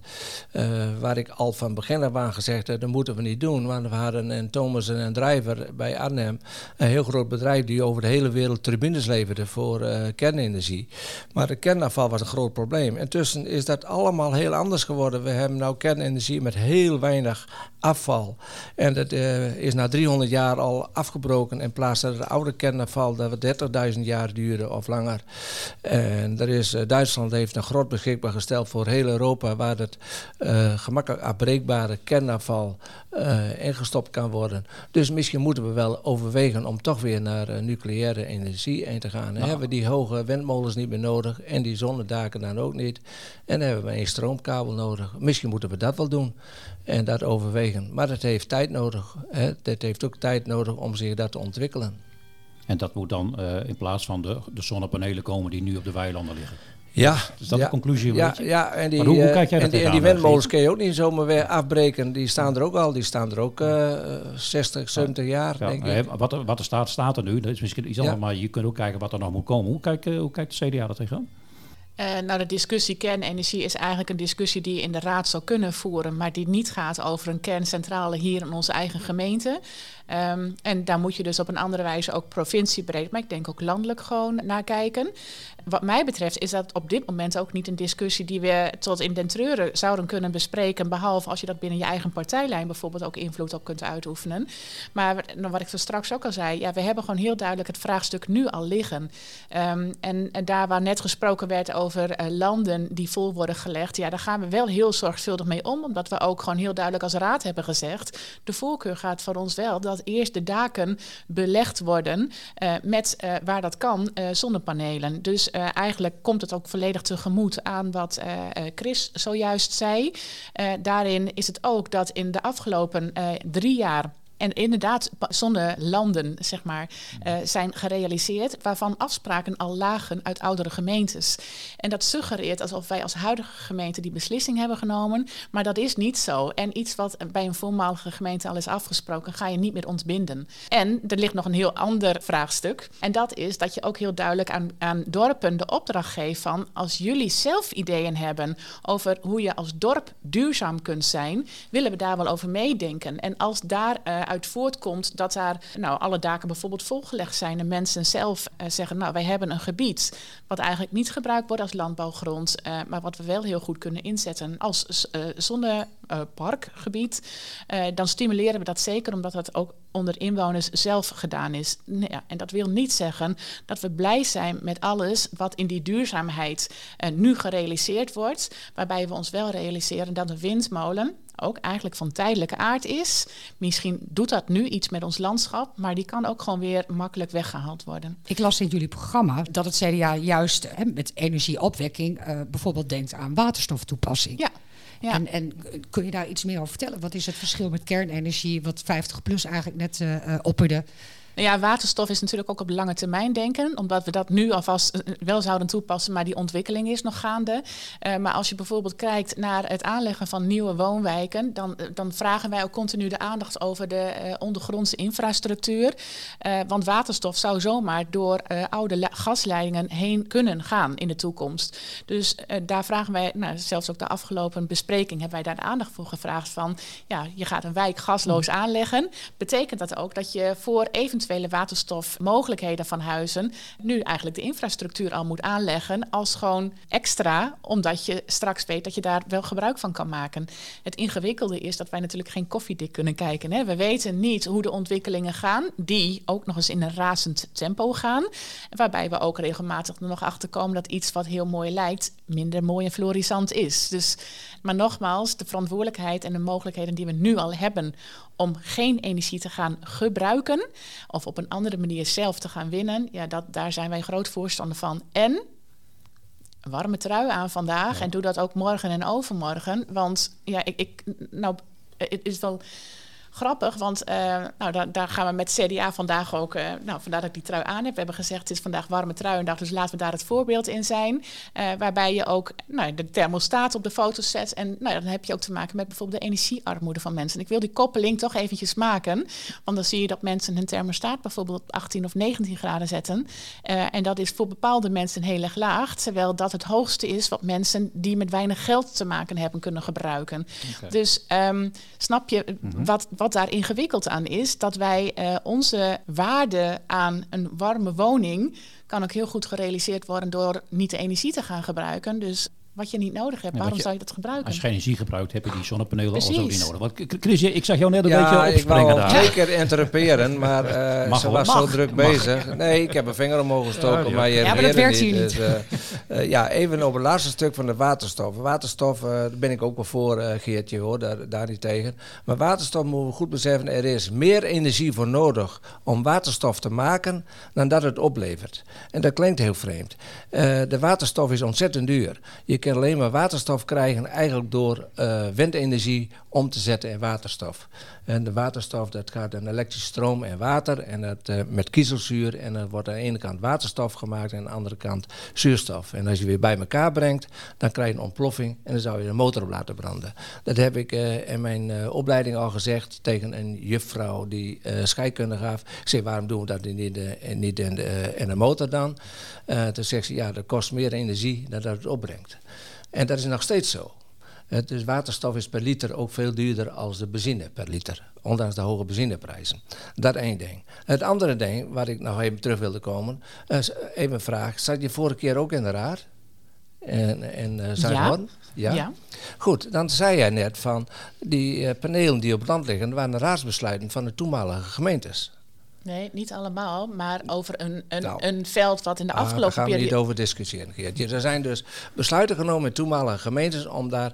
waar ik al van begin af aan gezegd heb, dat moeten we niet doen. Want we hadden een Thomas en een Driver bij Arnhem, een heel groot bedrijf die over de hele wereld turbines leverde voor kernenergie. Maar de kernafval was een groot probleem. Intussen is dat allemaal heel anders geworden. We hebben nu kernenergie met heel weinig afval. En dat is na 300 jaar al afgebroken in plaats van het oude kernafval dat we 30.000 jaar duren of langer. En er is, uh, Duitsland heeft een groot beschikbaar gesteld voor heel Europa waar het uh, gemakkelijk afbreekbare kernafval uh, ingestopt kan worden. Dus misschien moeten we wel overwegen om toch weer naar nucleaire energie in te gaan. Dan hebben we die hoge windmolens niet meer nodig en die zonnedaken dan ook niet. En dan hebben we een stroomkabel nodig. Misschien moeten we dat wel doen en dat overwegen. Maar dat heeft tijd nodig. Hè. Dat heeft ook tijd nodig om zich dat te ontwikkelen. En dat moet dan uh, in plaats van de, de zonnepanelen komen die nu op de weilanden liggen. Ja. Is dat ja, de conclusie? Ja, ja en die, hoe, hoe kijk jij en die, en die windmolens kun je ook niet zomaar weer afbreken. Die staan er ook al. Die staan er ook uh, 60, 70 jaar, ja, denk ik. Wat er, wat er staat, staat er nu. Dat is misschien iets anders, maar je kunt ook kijken wat er nog moet komen. Hoe kijkt, hoe kijkt de CDA er tegenaan? Uh, nou, de discussie kernenergie is eigenlijk een discussie die je in de raad zou kunnen voeren, maar die niet gaat over een kerncentrale hier in onze eigen gemeente. Um, en daar moet je dus op een andere wijze ook provinciebreed, maar ik denk ook landelijk gewoon naar kijken. Wat mij betreft is dat op dit moment ook niet een discussie die we tot in den treuren zouden kunnen bespreken. Behalve als je dat binnen je eigen partijlijn bijvoorbeeld ook invloed op kunt uitoefenen. Maar wat ik er straks ook al zei, ja, we hebben gewoon heel duidelijk het vraagstuk nu al liggen. Um, en, en, daar waar net gesproken werd over uh, landen die vol worden gelegd, ja, daar gaan we wel heel zorgvuldig mee om. Omdat we ook gewoon heel duidelijk als raad hebben gezegd, de voorkeur gaat voor ons wel dat eerst de daken belegd worden uh, met, uh, waar dat kan, zonnepanelen. Dus eigenlijk komt het ook volledig tegemoet aan wat Chris zojuist zei. Daarin is het ook dat in de afgelopen drie jaar en inderdaad landen zeg maar, uh, zijn gerealiseerd, waarvan afspraken al lagen uit oudere gemeentes. En dat suggereert alsof wij als huidige gemeente die beslissing hebben genomen, maar dat is niet zo. En iets wat bij een voormalige gemeente al is afgesproken, ga je niet meer ontbinden. En er ligt nog een heel ander vraagstuk. En dat is dat je ook heel duidelijk aan, aan dorpen de opdracht geeft van als jullie zelf ideeën hebben over hoe je als dorp duurzaam kunt zijn, willen we daar wel over meedenken. En als daar uh, uit voortkomt dat daar nou, alle daken bijvoorbeeld volgelegd zijn en mensen zelf uh, zeggen, nou wij hebben een gebied wat eigenlijk niet gebruikt wordt als landbouwgrond, uh, maar wat we wel heel goed kunnen inzetten als uh, zonneparkgebied, dan stimuleren we dat zeker omdat dat ook onder inwoners zelf gedaan is. Nou ja, en dat wil niet zeggen dat we blij zijn met alles wat in die duurzaamheid nu gerealiseerd wordt, waarbij we ons wel realiseren dat een windmolen ook eigenlijk van tijdelijke aard is. Misschien doet dat nu iets met ons landschap, maar die kan ook gewoon weer makkelijk weggehaald worden. Ik las in jullie programma dat het CDA juist hè, met energieopwekking bijvoorbeeld denkt aan waterstoftoepassing. Ja. En, en, kun je daar iets meer over vertellen? Wat is het verschil met kernenergie, wat 50 plus eigenlijk net uh, opperde? Nou ja, waterstof is natuurlijk ook op lange termijn denken, omdat we dat nu alvast eh, wel zouden toepassen, maar die ontwikkeling is nog gaande. Uh, maar als je bijvoorbeeld kijkt naar het aanleggen van nieuwe woonwijken, dan, eh, dan vragen wij ook continu de aandacht over de uh, ondergrondse infrastructuur. Uh, want waterstof zou zomaar door oude gasleidingen heen kunnen gaan in de toekomst. Dus daar vragen wij, nou, zelfs ook de afgelopen bespreking hebben wij daar aandacht voor gevraagd van, ja, je gaat een wijk gasloos aanleggen. Betekent dat ook dat je voor eventueel eventuele waterstofmogelijkheden van huizen nu eigenlijk de infrastructuur al moet aanleggen als gewoon extra, omdat je straks weet dat je daar wel gebruik van kan maken. Het ingewikkelde is dat wij natuurlijk geen koffiedik kunnen kijken. Hè. We weten niet hoe de ontwikkelingen gaan, die ook nog eens in een razend tempo gaan. Waarbij we ook regelmatig er nog achter komen dat iets wat heel mooi lijkt, minder mooi en florissant is. Dus, maar nogmaals, de verantwoordelijkheid en de mogelijkheden die we nu al hebben om geen energie te gaan gebruiken of op een andere manier zelf te gaan winnen, ja, dat, daar zijn wij groot voorstander van. En een warme trui aan vandaag en doe dat ook morgen en overmorgen. Want ja, ik, ik nou, het is wel grappig, want uh, nou, daar, daar, gaan we met CDA vandaag ook, uh, nou, vandaar dat ik die trui aan heb. We hebben gezegd, het is vandaag warme truiendag, dus laten we daar het voorbeeld in zijn. Uh, waarbij je ook nou, de thermostaat op de foto zet. En nou, dan heb je ook te maken met bijvoorbeeld de energiearmoede van mensen. En ik wil die koppeling toch eventjes maken, want dan zie je dat mensen hun thermostaat bijvoorbeeld op 18 of 19 graden zetten. en dat is voor bepaalde mensen heel erg laag, terwijl dat het hoogste is wat mensen die met weinig geld te maken hebben kunnen gebruiken. Okay. Dus um, snap je mm -hmm. wat, wat daar ingewikkeld aan is, dat wij uh, onze waarde aan een warme woning kan ook heel goed gerealiseerd worden door niet de energie te gaan gebruiken. Dus wat je niet nodig hebt. Waarom zou je dat gebruiken? Als je geen energie gebruikt, heb je die zonnepanelen al zo niet nodig. Want Chris, ik zag jou net een ja, beetje opspringen ik daar. zeker interruperen, maar <laughs> uh, ze was zo druk bezig. Nee, ik heb een vinger omhoog gestoken, ja, ja. maar je ja, maar dat werkt hier niet. Dus, uh, uh, ja, even op het laatste stuk van de waterstof. Waterstof, daar ben ik ook wel voor, Geertje, hoor, daar, daar niet tegen. Maar waterstof moeten we goed beseffen, er is meer energie voor nodig om waterstof te maken dan dat het oplevert. En dat klinkt heel vreemd. de waterstof is ontzettend duur. Je alleen maar waterstof krijgen eigenlijk door uh, windenergie om te zetten in waterstof. En de waterstof dat gaat in elektrische stroom en water en het, uh, met kiezelzuur. En er wordt aan de ene kant waterstof gemaakt en aan de andere kant zuurstof. En als je weer bij elkaar brengt, dan krijg je een ontploffing en dan zou je een motor op laten branden. Dat heb ik uh, in mijn opleiding al gezegd tegen een juffrouw die scheikunde gaf. Ik zei, waarom doen we dat niet, de, niet in, de, in de motor dan? toen zegt ze, ja, dat kost meer energie dan dat het opbrengt. En dat is nog steeds zo. Dus waterstof is per liter ook veel duurder als de benzine per liter. Ondanks de hoge benzineprijzen. Dat één ding. Het andere ding, waar ik nog even terug wilde komen. is even een vraag. Zat je vorige keer ook in de raad? In, in uh, Zuidhoorn? Ja. Ja? ja. Goed, dan zei jij net van... die panelen die op het land liggen... waren de raadsbesluiten van de toenmalige gemeentes. Nee, niet allemaal, maar over een, een, nou, een veld wat in de afgelopen periode... Daar gaan we niet over discussiëren. Er zijn dus besluiten genomen in toenmalige gemeentes om daar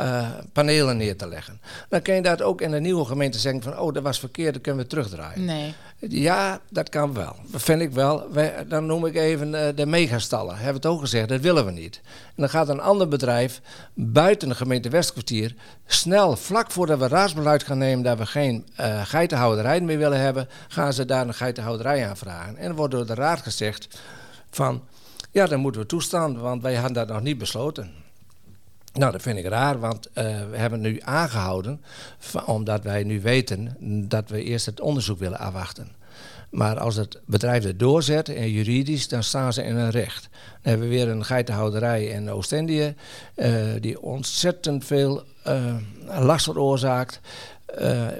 uh, panelen neer te leggen. Dan kun je dat ook in de nieuwe gemeente zeggen van... oh, dat was verkeerd, dat kunnen we terugdraaien. Nee. Ja, dat kan wel. Dat vind ik wel. Wij, dan noem ik even uh, de megastallen. Hebben we het ook gezegd, dat willen we niet. En dan gaat een ander bedrijf buiten de gemeente Westkwartier... snel, vlak voordat we raadsbesluit gaan nemen... dat we geen uh, geitenhouderij meer willen hebben... gaan ze daar een geitenhouderij aanvragen. En dan wordt door de raad gezegd van... ja, dan moeten we toestaan, want wij hadden dat nog niet besloten. Nou, dat vind ik raar, want uh, we hebben nu aangehouden, omdat wij nu weten dat we eerst het onderzoek willen afwachten. Maar als het bedrijf het doorzet en juridisch, dan staan ze in een recht. Dan hebben we weer een geitenhouderij in Oost-Indië, uh, die ontzettend veel uh, last veroorzaakt.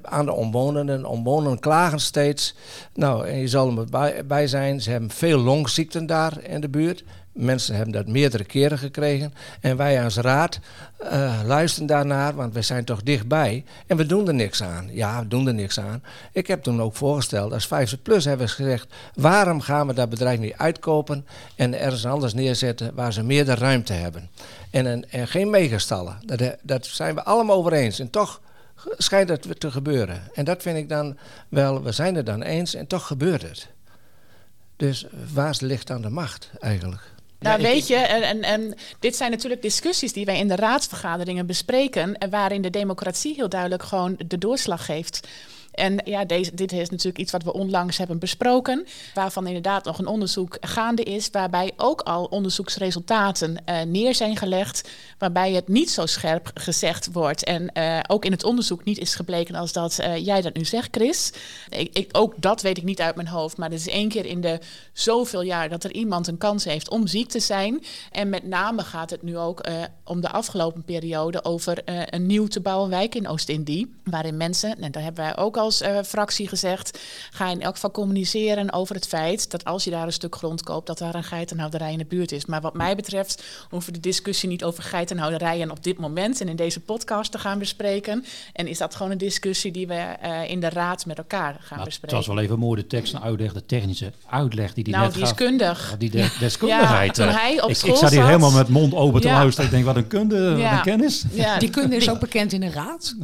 Aan de omwonenden. Omwonenden klagen steeds. Nou, en je zal er bij zijn, ze hebben veel longziekten daar in de buurt. Mensen hebben dat meerdere keren gekregen. En wij als raad uh, luisteren daarnaar, want we zijn toch dichtbij. En we doen er niks aan. Ja, we doen er niks aan. Ik heb toen ook voorgesteld, als 50 plus hebben we gezegd... waarom gaan we dat bedrijf niet uitkopen en ergens anders neerzetten... waar ze meer de ruimte hebben. En, en, en geen megastallen. Dat, dat zijn we allemaal over eens. En toch schijnt het te gebeuren. En dat vind ik dan wel, we zijn het dan eens en toch gebeurt het. Dus waar ligt dan de macht eigenlijk? Nou, ja, weet je, en, en, en, dit zijn natuurlijk discussies die wij in de raadsvergaderingen bespreken. En waarin de democratie heel duidelijk gewoon de doorslag geeft. En ja, deze, dit is natuurlijk iets wat we onlangs hebben besproken, waarvan inderdaad nog een onderzoek gaande is, waarbij ook al onderzoeksresultaten uh, neer zijn gelegd, waarbij het niet zo scherp gezegd wordt en uh, ook in het onderzoek niet is gebleken als dat uh, jij dat nu zegt, Chris. Ik, ik, ook dat weet ik niet uit mijn hoofd, maar het is één keer in de zoveel jaar dat er iemand een kans heeft om ziek te zijn. En met name gaat het nu ook om de afgelopen periode over een nieuw te bouwen wijk in Oost-Indie, waarin mensen, en daar hebben wij ook al als uh, fractie gezegd, ga in elk geval communiceren over het feit dat als je daar een stuk grond koopt, dat daar een geitenhouderij in de buurt is. Maar wat mij betreft hoeven we de discussie niet over geitenhouderijen op dit moment en in deze podcast te gaan bespreken. En is dat gewoon een discussie die we uh, in de raad met elkaar gaan nou, bespreken. Het was wel even mooi de tekst en uitleg, de technische uitleg die die nou, net die gaf. is kundig. Ja, die de, deskundigheid. Ja, toen hij op ik, school ik zat hier helemaal met mond open te Ja. luisteren. Ik denk, wat een kunde, wat een kennis. Ja, Die kunde is ook bekend in de raad.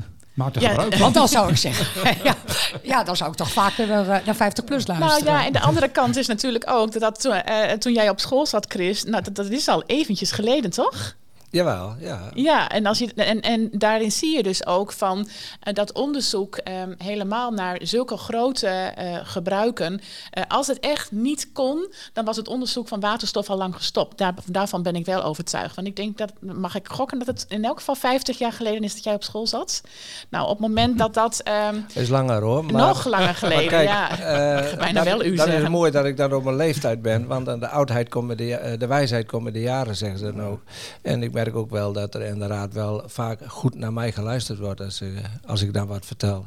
Maak er Ja, gebruik van. Want dan zou ik zeggen, <laughs> ja, ja, dan zou ik toch vaker naar, eh, naar 50 plus Nou luisteren. ja, en de andere kant is natuurlijk ook dat, dat toen, eh, toen jij op school zat, Chris, nou, dat, dat is al eventjes geleden, toch? Jawel, ja. Ja, en, als je, en, en daarin zie je dus ook van eh, dat onderzoek ehm, helemaal naar zulke grote eh, gebruiken. eh, als het echt niet kon, dan was het onderzoek van waterstof al lang gestopt. Daar, daarvan ben ik wel overtuigd. Want ik denk dat, mag ik gokken dat het in elk geval 50 jaar geleden is dat jij op school zat? Nou, op het moment dat dat ehm, is langer hoor. Maar, nog langer <laughs> geleden, kijk, ja. <laughs> bijna dat, wel u dat is mooi dat ik dan op mijn leeftijd ben. Want aan de oudheid komen de, de wijsheid komen de jaren, zeggen ze dan ook. En ik merk ook wel dat er inderdaad wel vaak goed naar mij geluisterd wordt als, ik, als ik dan wat vertel.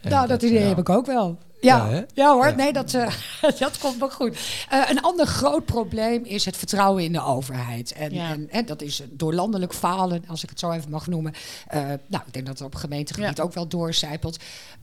En nou, dat idee ja. heb ik ook wel. Ja, Ja, hoor, Ja. nee, dat, eh, <laughs> dat komt wel goed. Eh, een ander groot probleem is het vertrouwen in de overheid. En, Ja. en, en dat is door landelijk falen, als ik het zo even mag noemen. Eh, nou, ik denk dat het op gemeentegebied Ja. ook wel doorcijpelt.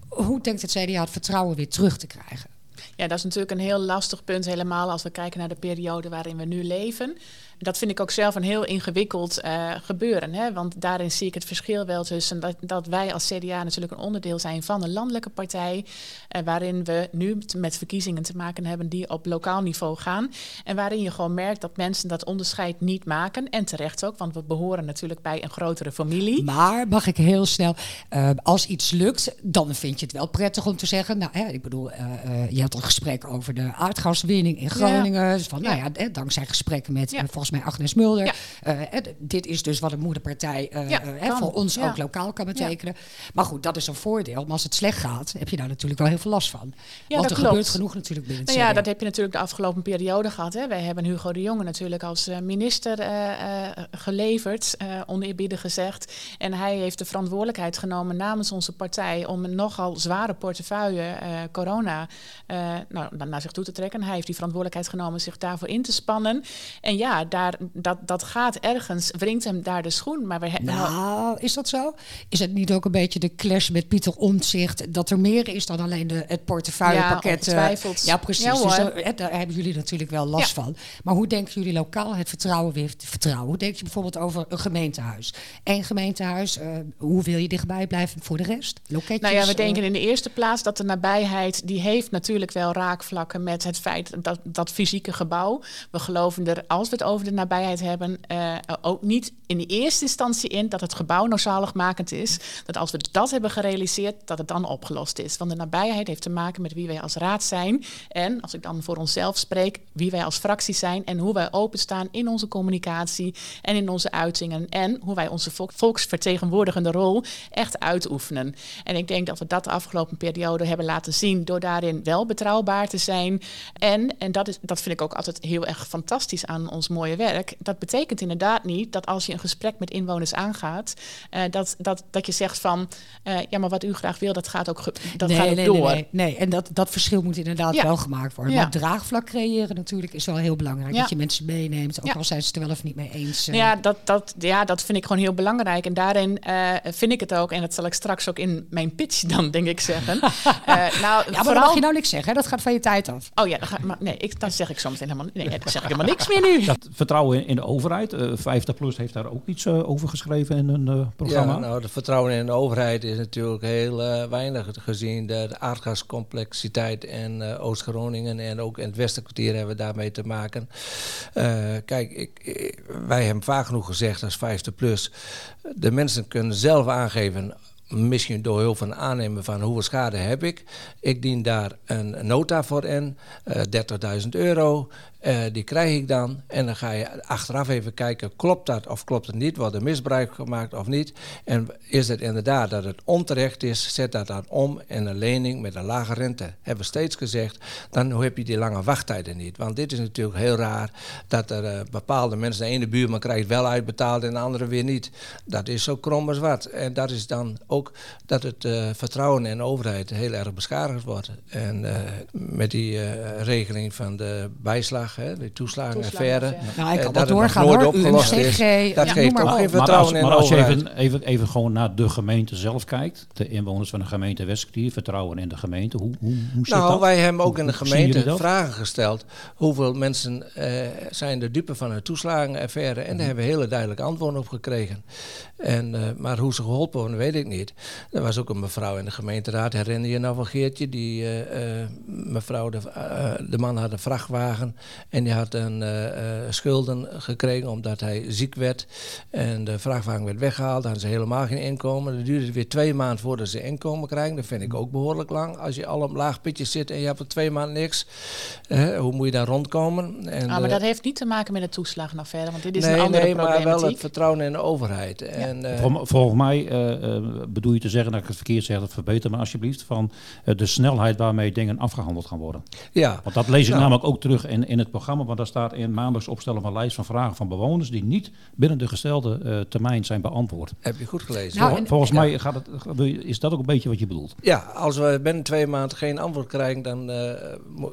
Hoe denkt het CDA het vertrouwen weer terug te krijgen? Ja, dat is natuurlijk een heel lastig punt, helemaal als we kijken naar de periode waarin we nu leven. Dat vind ik ook zelf een heel ingewikkeld eh, gebeuren. Hè? Want daarin zie ik het verschil wel tussen dat, dat wij als CDA natuurlijk een onderdeel zijn van een landelijke partij. eh, waarin we nu met verkiezingen te maken hebben die op lokaal niveau gaan. En waarin je gewoon merkt dat mensen dat onderscheid niet maken. En terecht ook, want we behoren natuurlijk bij een grotere familie. Maar mag ik heel snel, eh, als iets lukt, dan vind je het wel prettig om te zeggen. Nou, hè, ik bedoel, je had een gesprek over de aardgaswinning in Groningen. Dus van, nou ja, dankzij gesprekken met Ja. Volgens mij Agnes Mulder. Eh, dit is dus wat een moederpartij eh, voor ons ook lokaal kan betekenen. Maar goed, dat is een voordeel. Maar als het slecht gaat, heb je daar natuurlijk wel heel veel last van. Want dat er klopt. gebeurt genoeg natuurlijk binnen het Nou ja, dat heb je natuurlijk de afgelopen periode gehad. Hè. Wij hebben Hugo de Jonge natuurlijk als eh, minister geleverd, oneerbiedig gezegd. En hij heeft de verantwoordelijkheid genomen namens onze partij om een nogal zware portefeuille corona eh, nou, na- naar zich toe te trekken. Hij heeft die verantwoordelijkheid genomen zich daarvoor in te spannen. En ja, daar, dat, dat gaat ergens, wringt hem daar de schoen. Maar we hebben Nou, is dat zo? Is het niet ook een beetje de clash met Pieter Omtzigt... dat er meer is dan alleen de, het portefeuillepakket? Ja, eh, ja, precies. Ja, dus daar, daar hebben jullie natuurlijk wel last Ja. van. Maar hoe denken jullie lokaal het vertrouwen weer te vertrouwen? Hoe denk je bijvoorbeeld over een gemeentehuis? Eén gemeentehuis, eh, hoe wil je dichtbij blijven voor de rest? Loketjes, Nou ja, we eh, denken in de eerste plaats dat de nabijheid, die heeft natuurlijk wel raakvlakken met het feit dat dat fysieke gebouw. We geloven er, als we het over de nabijheid hebben, eh, ook niet in de eerste instantie in dat het gebouw nou zaligmakend is. Dat als we dat hebben gerealiseerd, dat het dan opgelost is. Want de nabijheid heeft te maken met wie wij als raad zijn. En als ik dan voor onszelf spreek, wie wij als fractie zijn en hoe wij openstaan in onze communicatie en in onze uitingen. En hoe wij onze volk- volksvertegenwoordigende rol echt uitoefenen. En ik denk dat we dat de afgelopen periode hebben laten zien door daarin wel betrouwbaar te zijn. En, en dat, is, dat vind ik ook altijd heel erg fantastisch aan ons mooie werk. Dat betekent inderdaad niet dat als je een gesprek met inwoners aangaat, eh, dat, dat, dat je zegt van eh, ja, maar wat u graag wil, dat gaat ook, ge- dat nee, gaat ook nee, door. Nee, nee, nee. en dat, dat verschil moet inderdaad Ja. wel gemaakt worden. Ja. Maar draagvlak creëren natuurlijk is wel heel belangrijk. Ja. Dat je mensen meeneemt, ook Ja. al zijn ze het er wel of niet mee eens. eh. Ja dat, dat, ja, dat vind ik gewoon heel belangrijk. En daarin eh, vind ik het ook, en dat zal ik straks ook in mijn pitch dan, denk ik, zeggen. <laughs> Eh, nou, ja, maar vooral... dan mag je nou niks zeggen. hè? Dat gaat van je tijd af. Oh ja, dan, ga, maar, nee, ik, dan zeg ik meteen helemaal, nee, dan zeg ik helemaal niks meer nu. Dat vertrouwen in, de overheid. eh 50PLUS heeft daar ook iets eh, over geschreven in een eh, programma. Ja, nou, het vertrouwen in de overheid is natuurlijk heel weinig gezien de, aardgascomplexiteit in Oost-Groningen en ook in het Westerkwartier hebben we daarmee te maken. Kijk, ik, wij hebben vaak genoeg gezegd als 50 plus, de mensen kunnen zelf aangeven misschien door hulp van aannemen van hoeveel schade heb ik. Ik dien daar een nota voor in, eh 30.000 euro. Eh, die krijg ik dan. En dan ga je achteraf even kijken, klopt dat of klopt het niet? Wordt er misbruik gemaakt of niet? En is het inderdaad dat het onterecht is, zet dat dan om in een lening met een lage rente. Hebben we steeds gezegd, dan heb je die lange wachttijden niet. Want dit is natuurlijk heel raar dat er uh, bepaalde mensen, de ene buurman krijgt wel uitbetaald en de andere weer niet. Dat is zo krom als wat. En dat is dan ook dat het uh, vertrouwen in de overheid heel erg beschadigd wordt. En met die regeling van de bijslag, hè, de toeslagenaffaire. Nou, ik kan dat doorgaan nooit hoor. opgelost UMCG, is. Dat ja, geeft ook geen vertrouwen maar als, maar als je even, even, even gewoon naar de gemeente zelf kijkt, de inwoners van de gemeente Westkwartier vertrouwen in de gemeente, hoe, hoe, hoe zit nou, dat? wij hebben ook in de gemeente vragen gesteld. Hoeveel mensen uh, zijn de dupe van een toeslagenaffaire? En daar hebben we hele duidelijke antwoorden op gekregen. En, uh, maar hoe ze geholpen worden, weet ik niet. Er was ook een mevrouw in de gemeenteraad, herinner je nou van Geertje? Die uh, mevrouw, de, de, man had een vrachtwagen en die had een schulden gekregen omdat hij ziek werd. En de vrachtwagen werd weggehaald, hadden ze helemaal geen inkomen. Dat duurde weer twee maanden voordat ze inkomen krijgen. Dat vind ik ook behoorlijk lang. Als je al op laag pitje zit en je hebt er twee maanden niks, hoe moet je daar rondkomen? En, ah, maar dat heeft niet te maken met de toeslagenaffaire, want dit is nee, een andere nee, maar wel het vertrouwen in de overheid. Ja. En, uh, Vol, volgens mij uh, bedoel je te zeggen, dat ik het verkeerd zeg, dat verbeter me alsjeblieft, van de snelheid waarmee dingen afgehandeld gaan worden. Ja. Want dat lees ik nou. namelijk ook terug in, in het programma, want daar staat in maandags opstellen van een lijst van vragen van bewoners die niet binnen de gestelde termijn zijn beantwoord. Heb je goed gelezen. Nou, Vol, volgens mij gaat het, is dat ook een beetje wat je bedoelt. Ja, als we binnen twee maanden geen antwoord krijgen, dan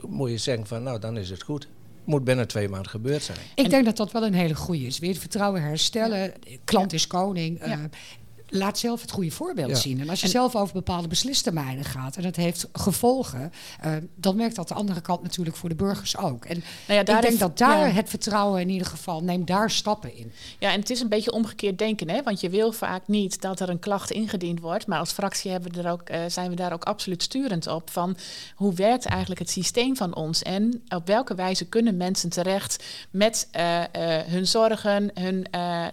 moet je zeggen van nou, dan is het goed moet binnen twee maanden gebeurd zijn. Ik denk dat dat wel een hele goede is. Weer het vertrouwen herstellen. Klant is koning. Ja. Uh, laat zelf het goede voorbeeld ja. zien. En als je en, zelf over bepaalde beslistermijnen gaat en dat heeft gevolgen, uh, dan werkt dat de andere kant natuurlijk voor de burgers ook. En nou ja, daar ik denk dat daar ja. het vertrouwen in ieder geval, neem daar stappen in. Ja, en het is een beetje omgekeerd denken, hè? want je wil vaak niet dat er een klacht ingediend wordt, maar als fractie hebben we er ook, uh, zijn we daar ook absoluut sturend op van hoe werkt eigenlijk het systeem van ons en op welke wijze kunnen mensen terecht met uh, hun zorgen, hun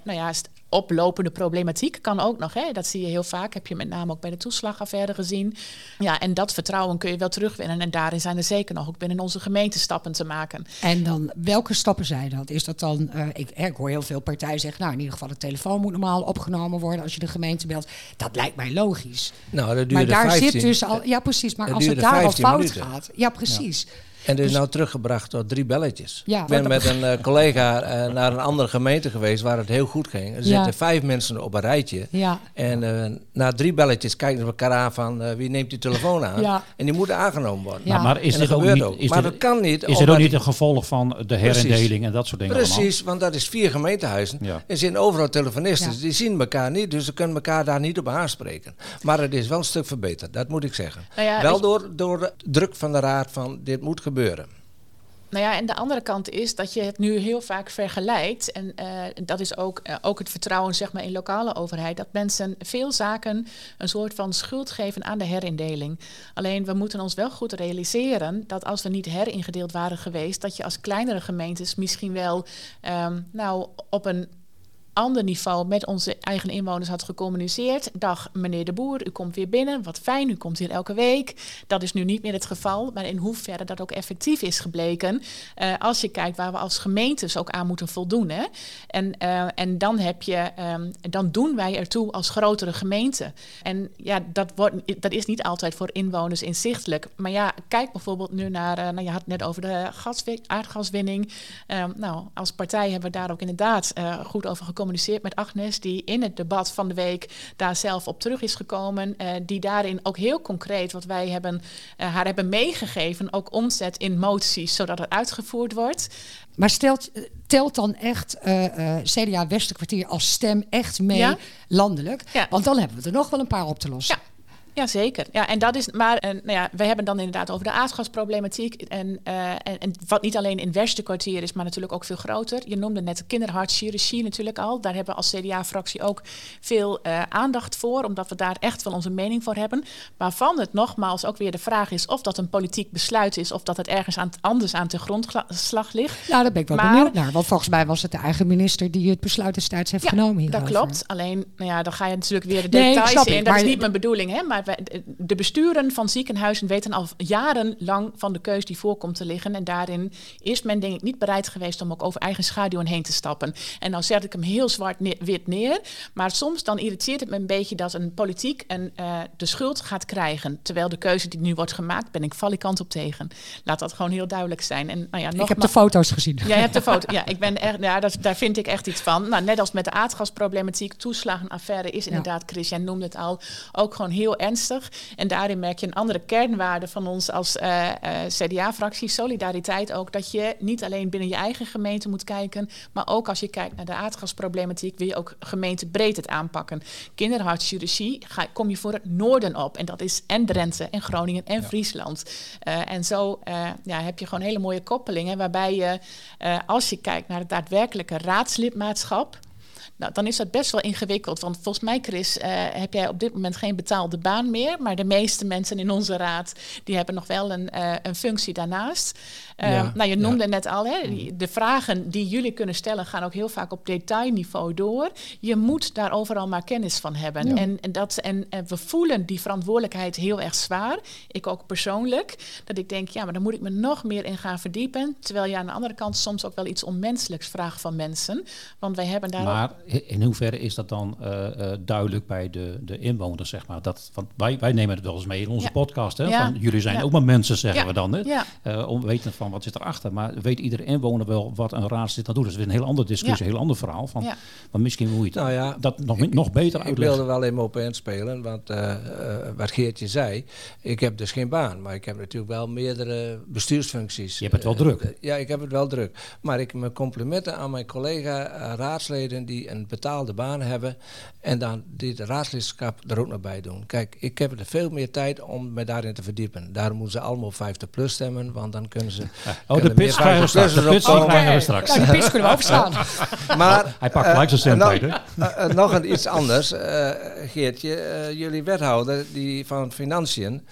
nou ja, oplopende problematiek kan ook nog. Hè? Dat zie je heel vaak. Heb je met name ook bij de toeslagaffaire gezien. Ja, en dat vertrouwen kun je wel terugwinnen. En daarin zijn er zeker nog ook binnen onze gemeente stappen te maken. En dan, welke stappen zijn dat? Is dat dan, uh, ik, ik hoor heel veel partijen zeggen, nou in ieder geval de telefoon moet normaal opgenomen worden als je de gemeente belt. Dat lijkt mij logisch. Nou, dat maar daar 15, zit dus al, ja precies, maar als het daar al fout minuten. gaat. Ja, precies. Ja. En er is dus, nou teruggebracht tot drie belletjes. Ja, ik ben met een uh, collega uh, naar een andere gemeente geweest waar het heel goed ging. Er ja. zitten vijf mensen op een rijtje. Ja. En uh, na drie belletjes kijken ze elkaar aan van wie neemt die telefoon aan. Ja. En die moeten aangenomen worden. Ja. Maar, maar is dit ook niet, ook. Is maar dit, dat kan niet. Is er ook niet een gevolg van de herindeling Precies. en dat soort dingen Precies, allemaal? want dat is vier gemeentehuizen. Ja. Er zijn overal telefonisten. Die zien elkaar niet, dus ze kunnen elkaar daar niet op aanspreken. Maar het is wel een stuk verbeterd, dat moet ik zeggen. Nou wel door, door de druk van de raad van dit moet gebeuren. Nou ja, en de andere kant is dat je het nu heel vaak vergelijkt. En uh, dat is ook, uh, ook het vertrouwen zeg maar, in lokale overheid. Dat mensen veel zaken een soort van schuld geven aan de herindeling. Alleen we moeten ons wel goed realiseren dat als we niet heringedeeld waren geweest, dat je als kleinere gemeentes misschien wel um, nou, op een ander niveau met onze eigen inwoners had gecommuniceerd. Dag meneer de Boer, u komt weer binnen. Wat fijn, u komt hier elke week. Dat is nu niet meer het geval. Maar in hoeverre dat ook effectief is gebleken. Uh, als je kijkt waar we als gemeentes ook aan moeten voldoen. Hè? En, uh, en dan, heb je, um, dan doen wij ertoe als grotere gemeente. En ja, dat, wordt, dat is niet altijd voor inwoners inzichtelijk. Maar ja, kijk bijvoorbeeld nu naar. Uh, nou, je had het net over de aardgaswinning. Um, nou, als partij hebben we daar ook inderdaad goed over gecommuniceerd gecommuniceerd met Agnes, die in het debat van de week daar zelf op terug is gekomen. Uh, die daarin ook heel concreet wat wij hebben, uh, haar hebben meegegeven, ook omzet in moties, zodat het uitgevoerd wordt. Maar stelt, telt dan echt uh, CDA Westerkwartier als stem echt mee ja? landelijk? Ja. Want dan hebben we er nog wel een paar op te lossen. Ja. Jazeker. Ja, en dat is maar, uh, nou ja, we hebben dan inderdaad over de aardgasproblematiek. En, uh, en, en, wat niet alleen in Westerkwartier is, maar natuurlijk ook veel groter. Je noemde net de kinderhartchirurgie natuurlijk al. Daar hebben we als CDA-fractie ook veel uh, aandacht voor, omdat we daar echt wel onze mening voor hebben. Waarvan het nogmaals ook weer de vraag is of dat een politiek besluit is, of dat het ergens aan, anders aan de grondslag ligt. Nou, daar ben ik wel maar, benieuwd naar. Want volgens mij was het de eigen minister die het besluit destijds heeft ja, genomen hierover. dat klopt. Alleen, nou ja, dan ga je natuurlijk weer de details nee, in. Dat is niet mijn bedoeling, hè. Maar de besturen van ziekenhuizen weten al jarenlang van de keus die voorkomt te liggen. En daarin is men denk ik niet bereid geweest om ook over eigen schaduw heen te stappen. En nou zet ik hem heel zwart-wit neer. Maar soms dan irriteert het me een beetje dat een politiek en, uh, de schuld gaat krijgen. Terwijl de keuze die nu wordt gemaakt, ben ik valikant op tegen. Laat dat gewoon heel duidelijk zijn. En, nou ja, ik heb de foto's gezien. Jij hebt de foto. Ja, ik ben echt, ja, dat, daar vind ik echt iets van. Nou, net als met de aardgasproblematiek, toeslagenaffaire is inderdaad, Chris, jij noemde het al, ook gewoon heel En daarin merk je een andere kernwaarde van ons als uh, uh, CDA-fractie, solidariteit ook, dat je niet alleen binnen je eigen gemeente moet kijken, maar ook als je kijkt naar de aardgasproblematiek, wil je ook gemeentebreed het aanpakken. Kinderhartchirurgie ga, kom je voor het noorden op. En dat is en Drenthe en Groningen en Friesland. Uh, en zo ja, heb je gewoon hele mooie koppelingen, waarbij je, als je kijkt naar het daadwerkelijke raadslidmaatschap, nou, dan is dat best wel ingewikkeld. Want volgens mij, Chris, uh, heb jij op dit moment geen betaalde baan meer. Maar de meeste mensen in onze raad die hebben nog wel een, uh, een functie daarnaast. Uh, nou, je noemde net al, hè, de vragen die jullie kunnen stellen gaan ook heel vaak op detailniveau door. Je moet daar overal maar kennis van hebben. Ja. En, en, dat, en, en, we voelen die verantwoordelijkheid heel erg zwaar. Ik ook persoonlijk. Dat ik denk, ja, maar daar moet ik me nog meer in gaan verdiepen. Terwijl je aan de andere kant soms ook wel iets onmenselijks vraagt van mensen. Want wij hebben daar. Maar in hoeverre is dat dan uh, uh, duidelijk bij de, de inwoners, zeg maar? Dat, van, wij, wij nemen het wel eens mee in onze ja. podcast. Hè? Ja. Van, jullie zijn ook maar mensen, zeggen we dan. Hè? Uh, om weten van wat zit erachter. Maar weet iedere inwoner wel wat een raadslid dan doet? Dat is weer een heel andere discussie, een heel ander verhaal. Van, Maar misschien moet je nou dat nog, ik, nog beter uitleggen. Ik wilde wel even op inspelen, want wat Geertje zei, ik heb dus geen baan. Maar ik heb natuurlijk wel meerdere bestuursfuncties. Je hebt het wel druk. ja, ik heb het wel druk. Maar ik mijn complimenten aan mijn collega raadsleden die een betaalde baan hebben en dan dit raadslidschap er ook nog bij doen. Kijk, ik heb er veel meer tijd om me daarin te verdiepen. Daarom moeten ze allemaal 50 plus stemmen, want dan kunnen ze. Oh, de pitch krijgen we straks. De pitch krijgen we straks. Nou, de pitch kunnen we overstaan. <laughs> maar hij pakt gelijk zijn cent uh, uh, nog een iets anders, uh, Geertje. jullie wethouder die van Financiën,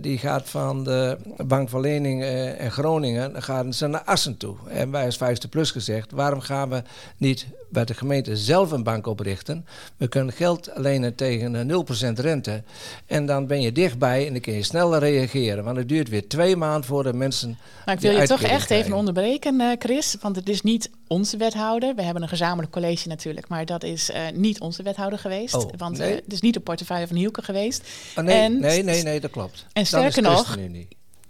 die gaat van de Bank van Lening en Groningen gaan ze naar Assen toe. En wij als 50 plus gezegd, waarom gaan we niet bij de gemeente zelf een bank oprichten. We kunnen geld lenen tegen 0% rente. En dan ben je dichtbij en dan kun je sneller reageren. Want het duurt weer twee maanden voor de mensen. Maar ik wil je toch echt even onderbreken, uh, Chris. Want het is niet onze wethouder. We hebben een gezamenlijk college natuurlijk. Maar dat is uh, niet onze wethouder geweest. Oh, want nee? uh, het is niet de portefeuille van Hielke geweest. Oh, nee, en, nee, nee, nee, dat klopt. En sterker nog.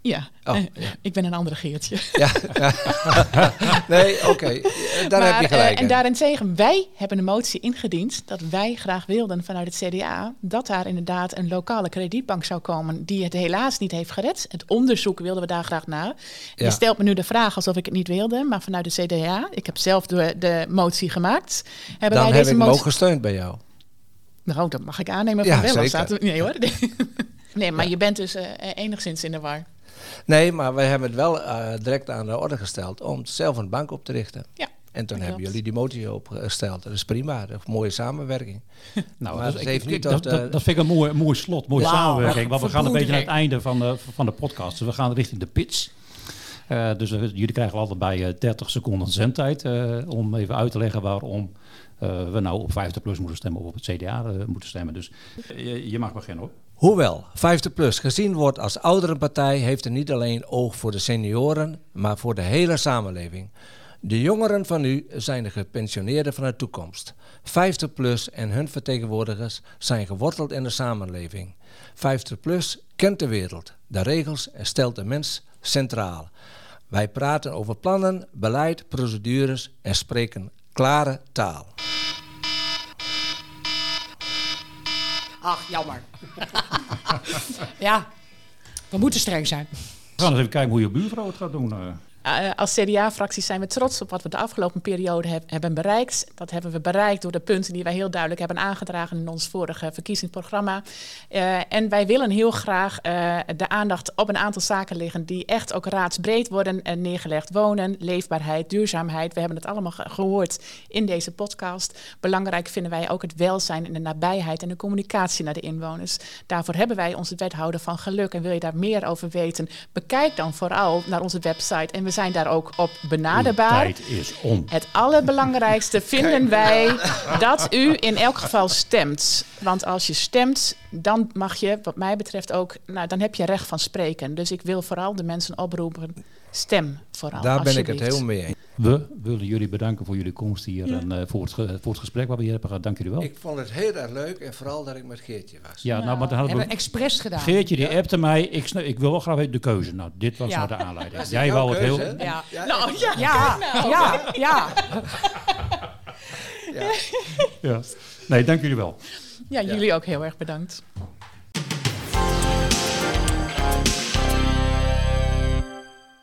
Ja. Oh, ja. ik ben een andere Geertje. Ja. <laughs> nee, oké. Okay. Daar maar, heb je gelijk. Uh, en daarentegen, wij hebben een motie ingediend dat wij graag wilden vanuit het CDA dat daar inderdaad een lokale kredietbank zou komen die het helaas niet heeft gered. Het onderzoek wilden we daar graag naar. Ja. Je stelt me nu de vraag alsof ik het niet wilde, maar vanuit de CDA, ik heb zelf de, de motie gemaakt. Hebben Dan wij heb deze ik motie... gesteund bij jou. Nou, dat mag ik aannemen van ja, wel. Staat... Nee hoor. <laughs> nee, maar je bent dus uh, enigszins in de war. Nee, maar wij hebben het wel uh, direct aan de orde gesteld om zelf een bank op te richten. Ja. En toen hebben jullie die motie opgesteld. Dat is prima, dat is een mooie samenwerking. <laughs> nou, dat, ik, niet dat, dat, dat, vind ik een mooi, mooi slot, mooie wow, samenwerking. Want we gaan een beetje naar het einde van de, van de podcast. Dus we gaan richting de pitch. Uh, dus uh, jullie krijgen altijd bij 30 seconden zendtijd om even uit te leggen waarom we nou op 50 plus moeten stemmen of op het CDA moeten stemmen. Dus je, je mag beginnen hoor. Hoewel 50PLUS gezien wordt als ouderenpartij, heeft het niet alleen oog voor de senioren, maar voor de hele samenleving. De jongeren van nu zijn de gepensioneerden van de toekomst. 50PLUS en hun vertegenwoordigers zijn geworteld in de samenleving. 50PLUS kent de wereld, de regels en stelt de mens centraal. Wij praten over plannen, beleid, procedures en spreken klare taal. Ach, jammer. <laughs> ja, we moeten streng zijn. We gaan eens even kijken hoe je buurvrouw het gaat doen. Uh, als CDA-fractie zijn we trots op wat we de afgelopen periode heb, hebben bereikt. Dat hebben we bereikt door de punten die wij heel duidelijk hebben aangedragen in ons vorige verkiezingsprogramma. Uh, en wij willen heel graag uh, de aandacht op een aantal zaken liggen die echt ook raadsbreed worden en neergelegd. Wonen, leefbaarheid, duurzaamheid. We hebben het allemaal ge gehoord in deze podcast. Belangrijk vinden wij ook het welzijn en de nabijheid en de communicatie naar de inwoners. Daarvoor hebben wij onze wethouder van geluk. En wil je daar meer over weten, bekijk dan vooral naar onze website. En we zijn daar ook op Uw benaderbaar. tijd is om. Het allerbelangrijkste <laughs> vinden wij dat u in elk geval stemt. Want als je stemt, dan mag je, wat mij betreft ook, nou, dan heb je recht van spreken. Dus ik wil vooral de mensen oproepen, stem vooral. Daar ben ik het heel mee eens. We willen jullie bedanken voor jullie komst hier en eh, voor, het, ge- voor het gesprek wat we hier hebben gehad. Dank jullie wel. Ik vond het heel erg leuk en vooral dat ik met Geertje was. ja, nou, maar dan hadden Hebben we... we expres gedaan. Geertje die appte mij, ik, ik wil wel graag weten de keuze. Nou, dit was Ja. nou de aanleiding. Jij wou het heel... Ja, Nou, ja, Ja, ja, <laughs> ja. Ja. Nee, dank jullie wel. ja, jullie ook heel erg bedankt.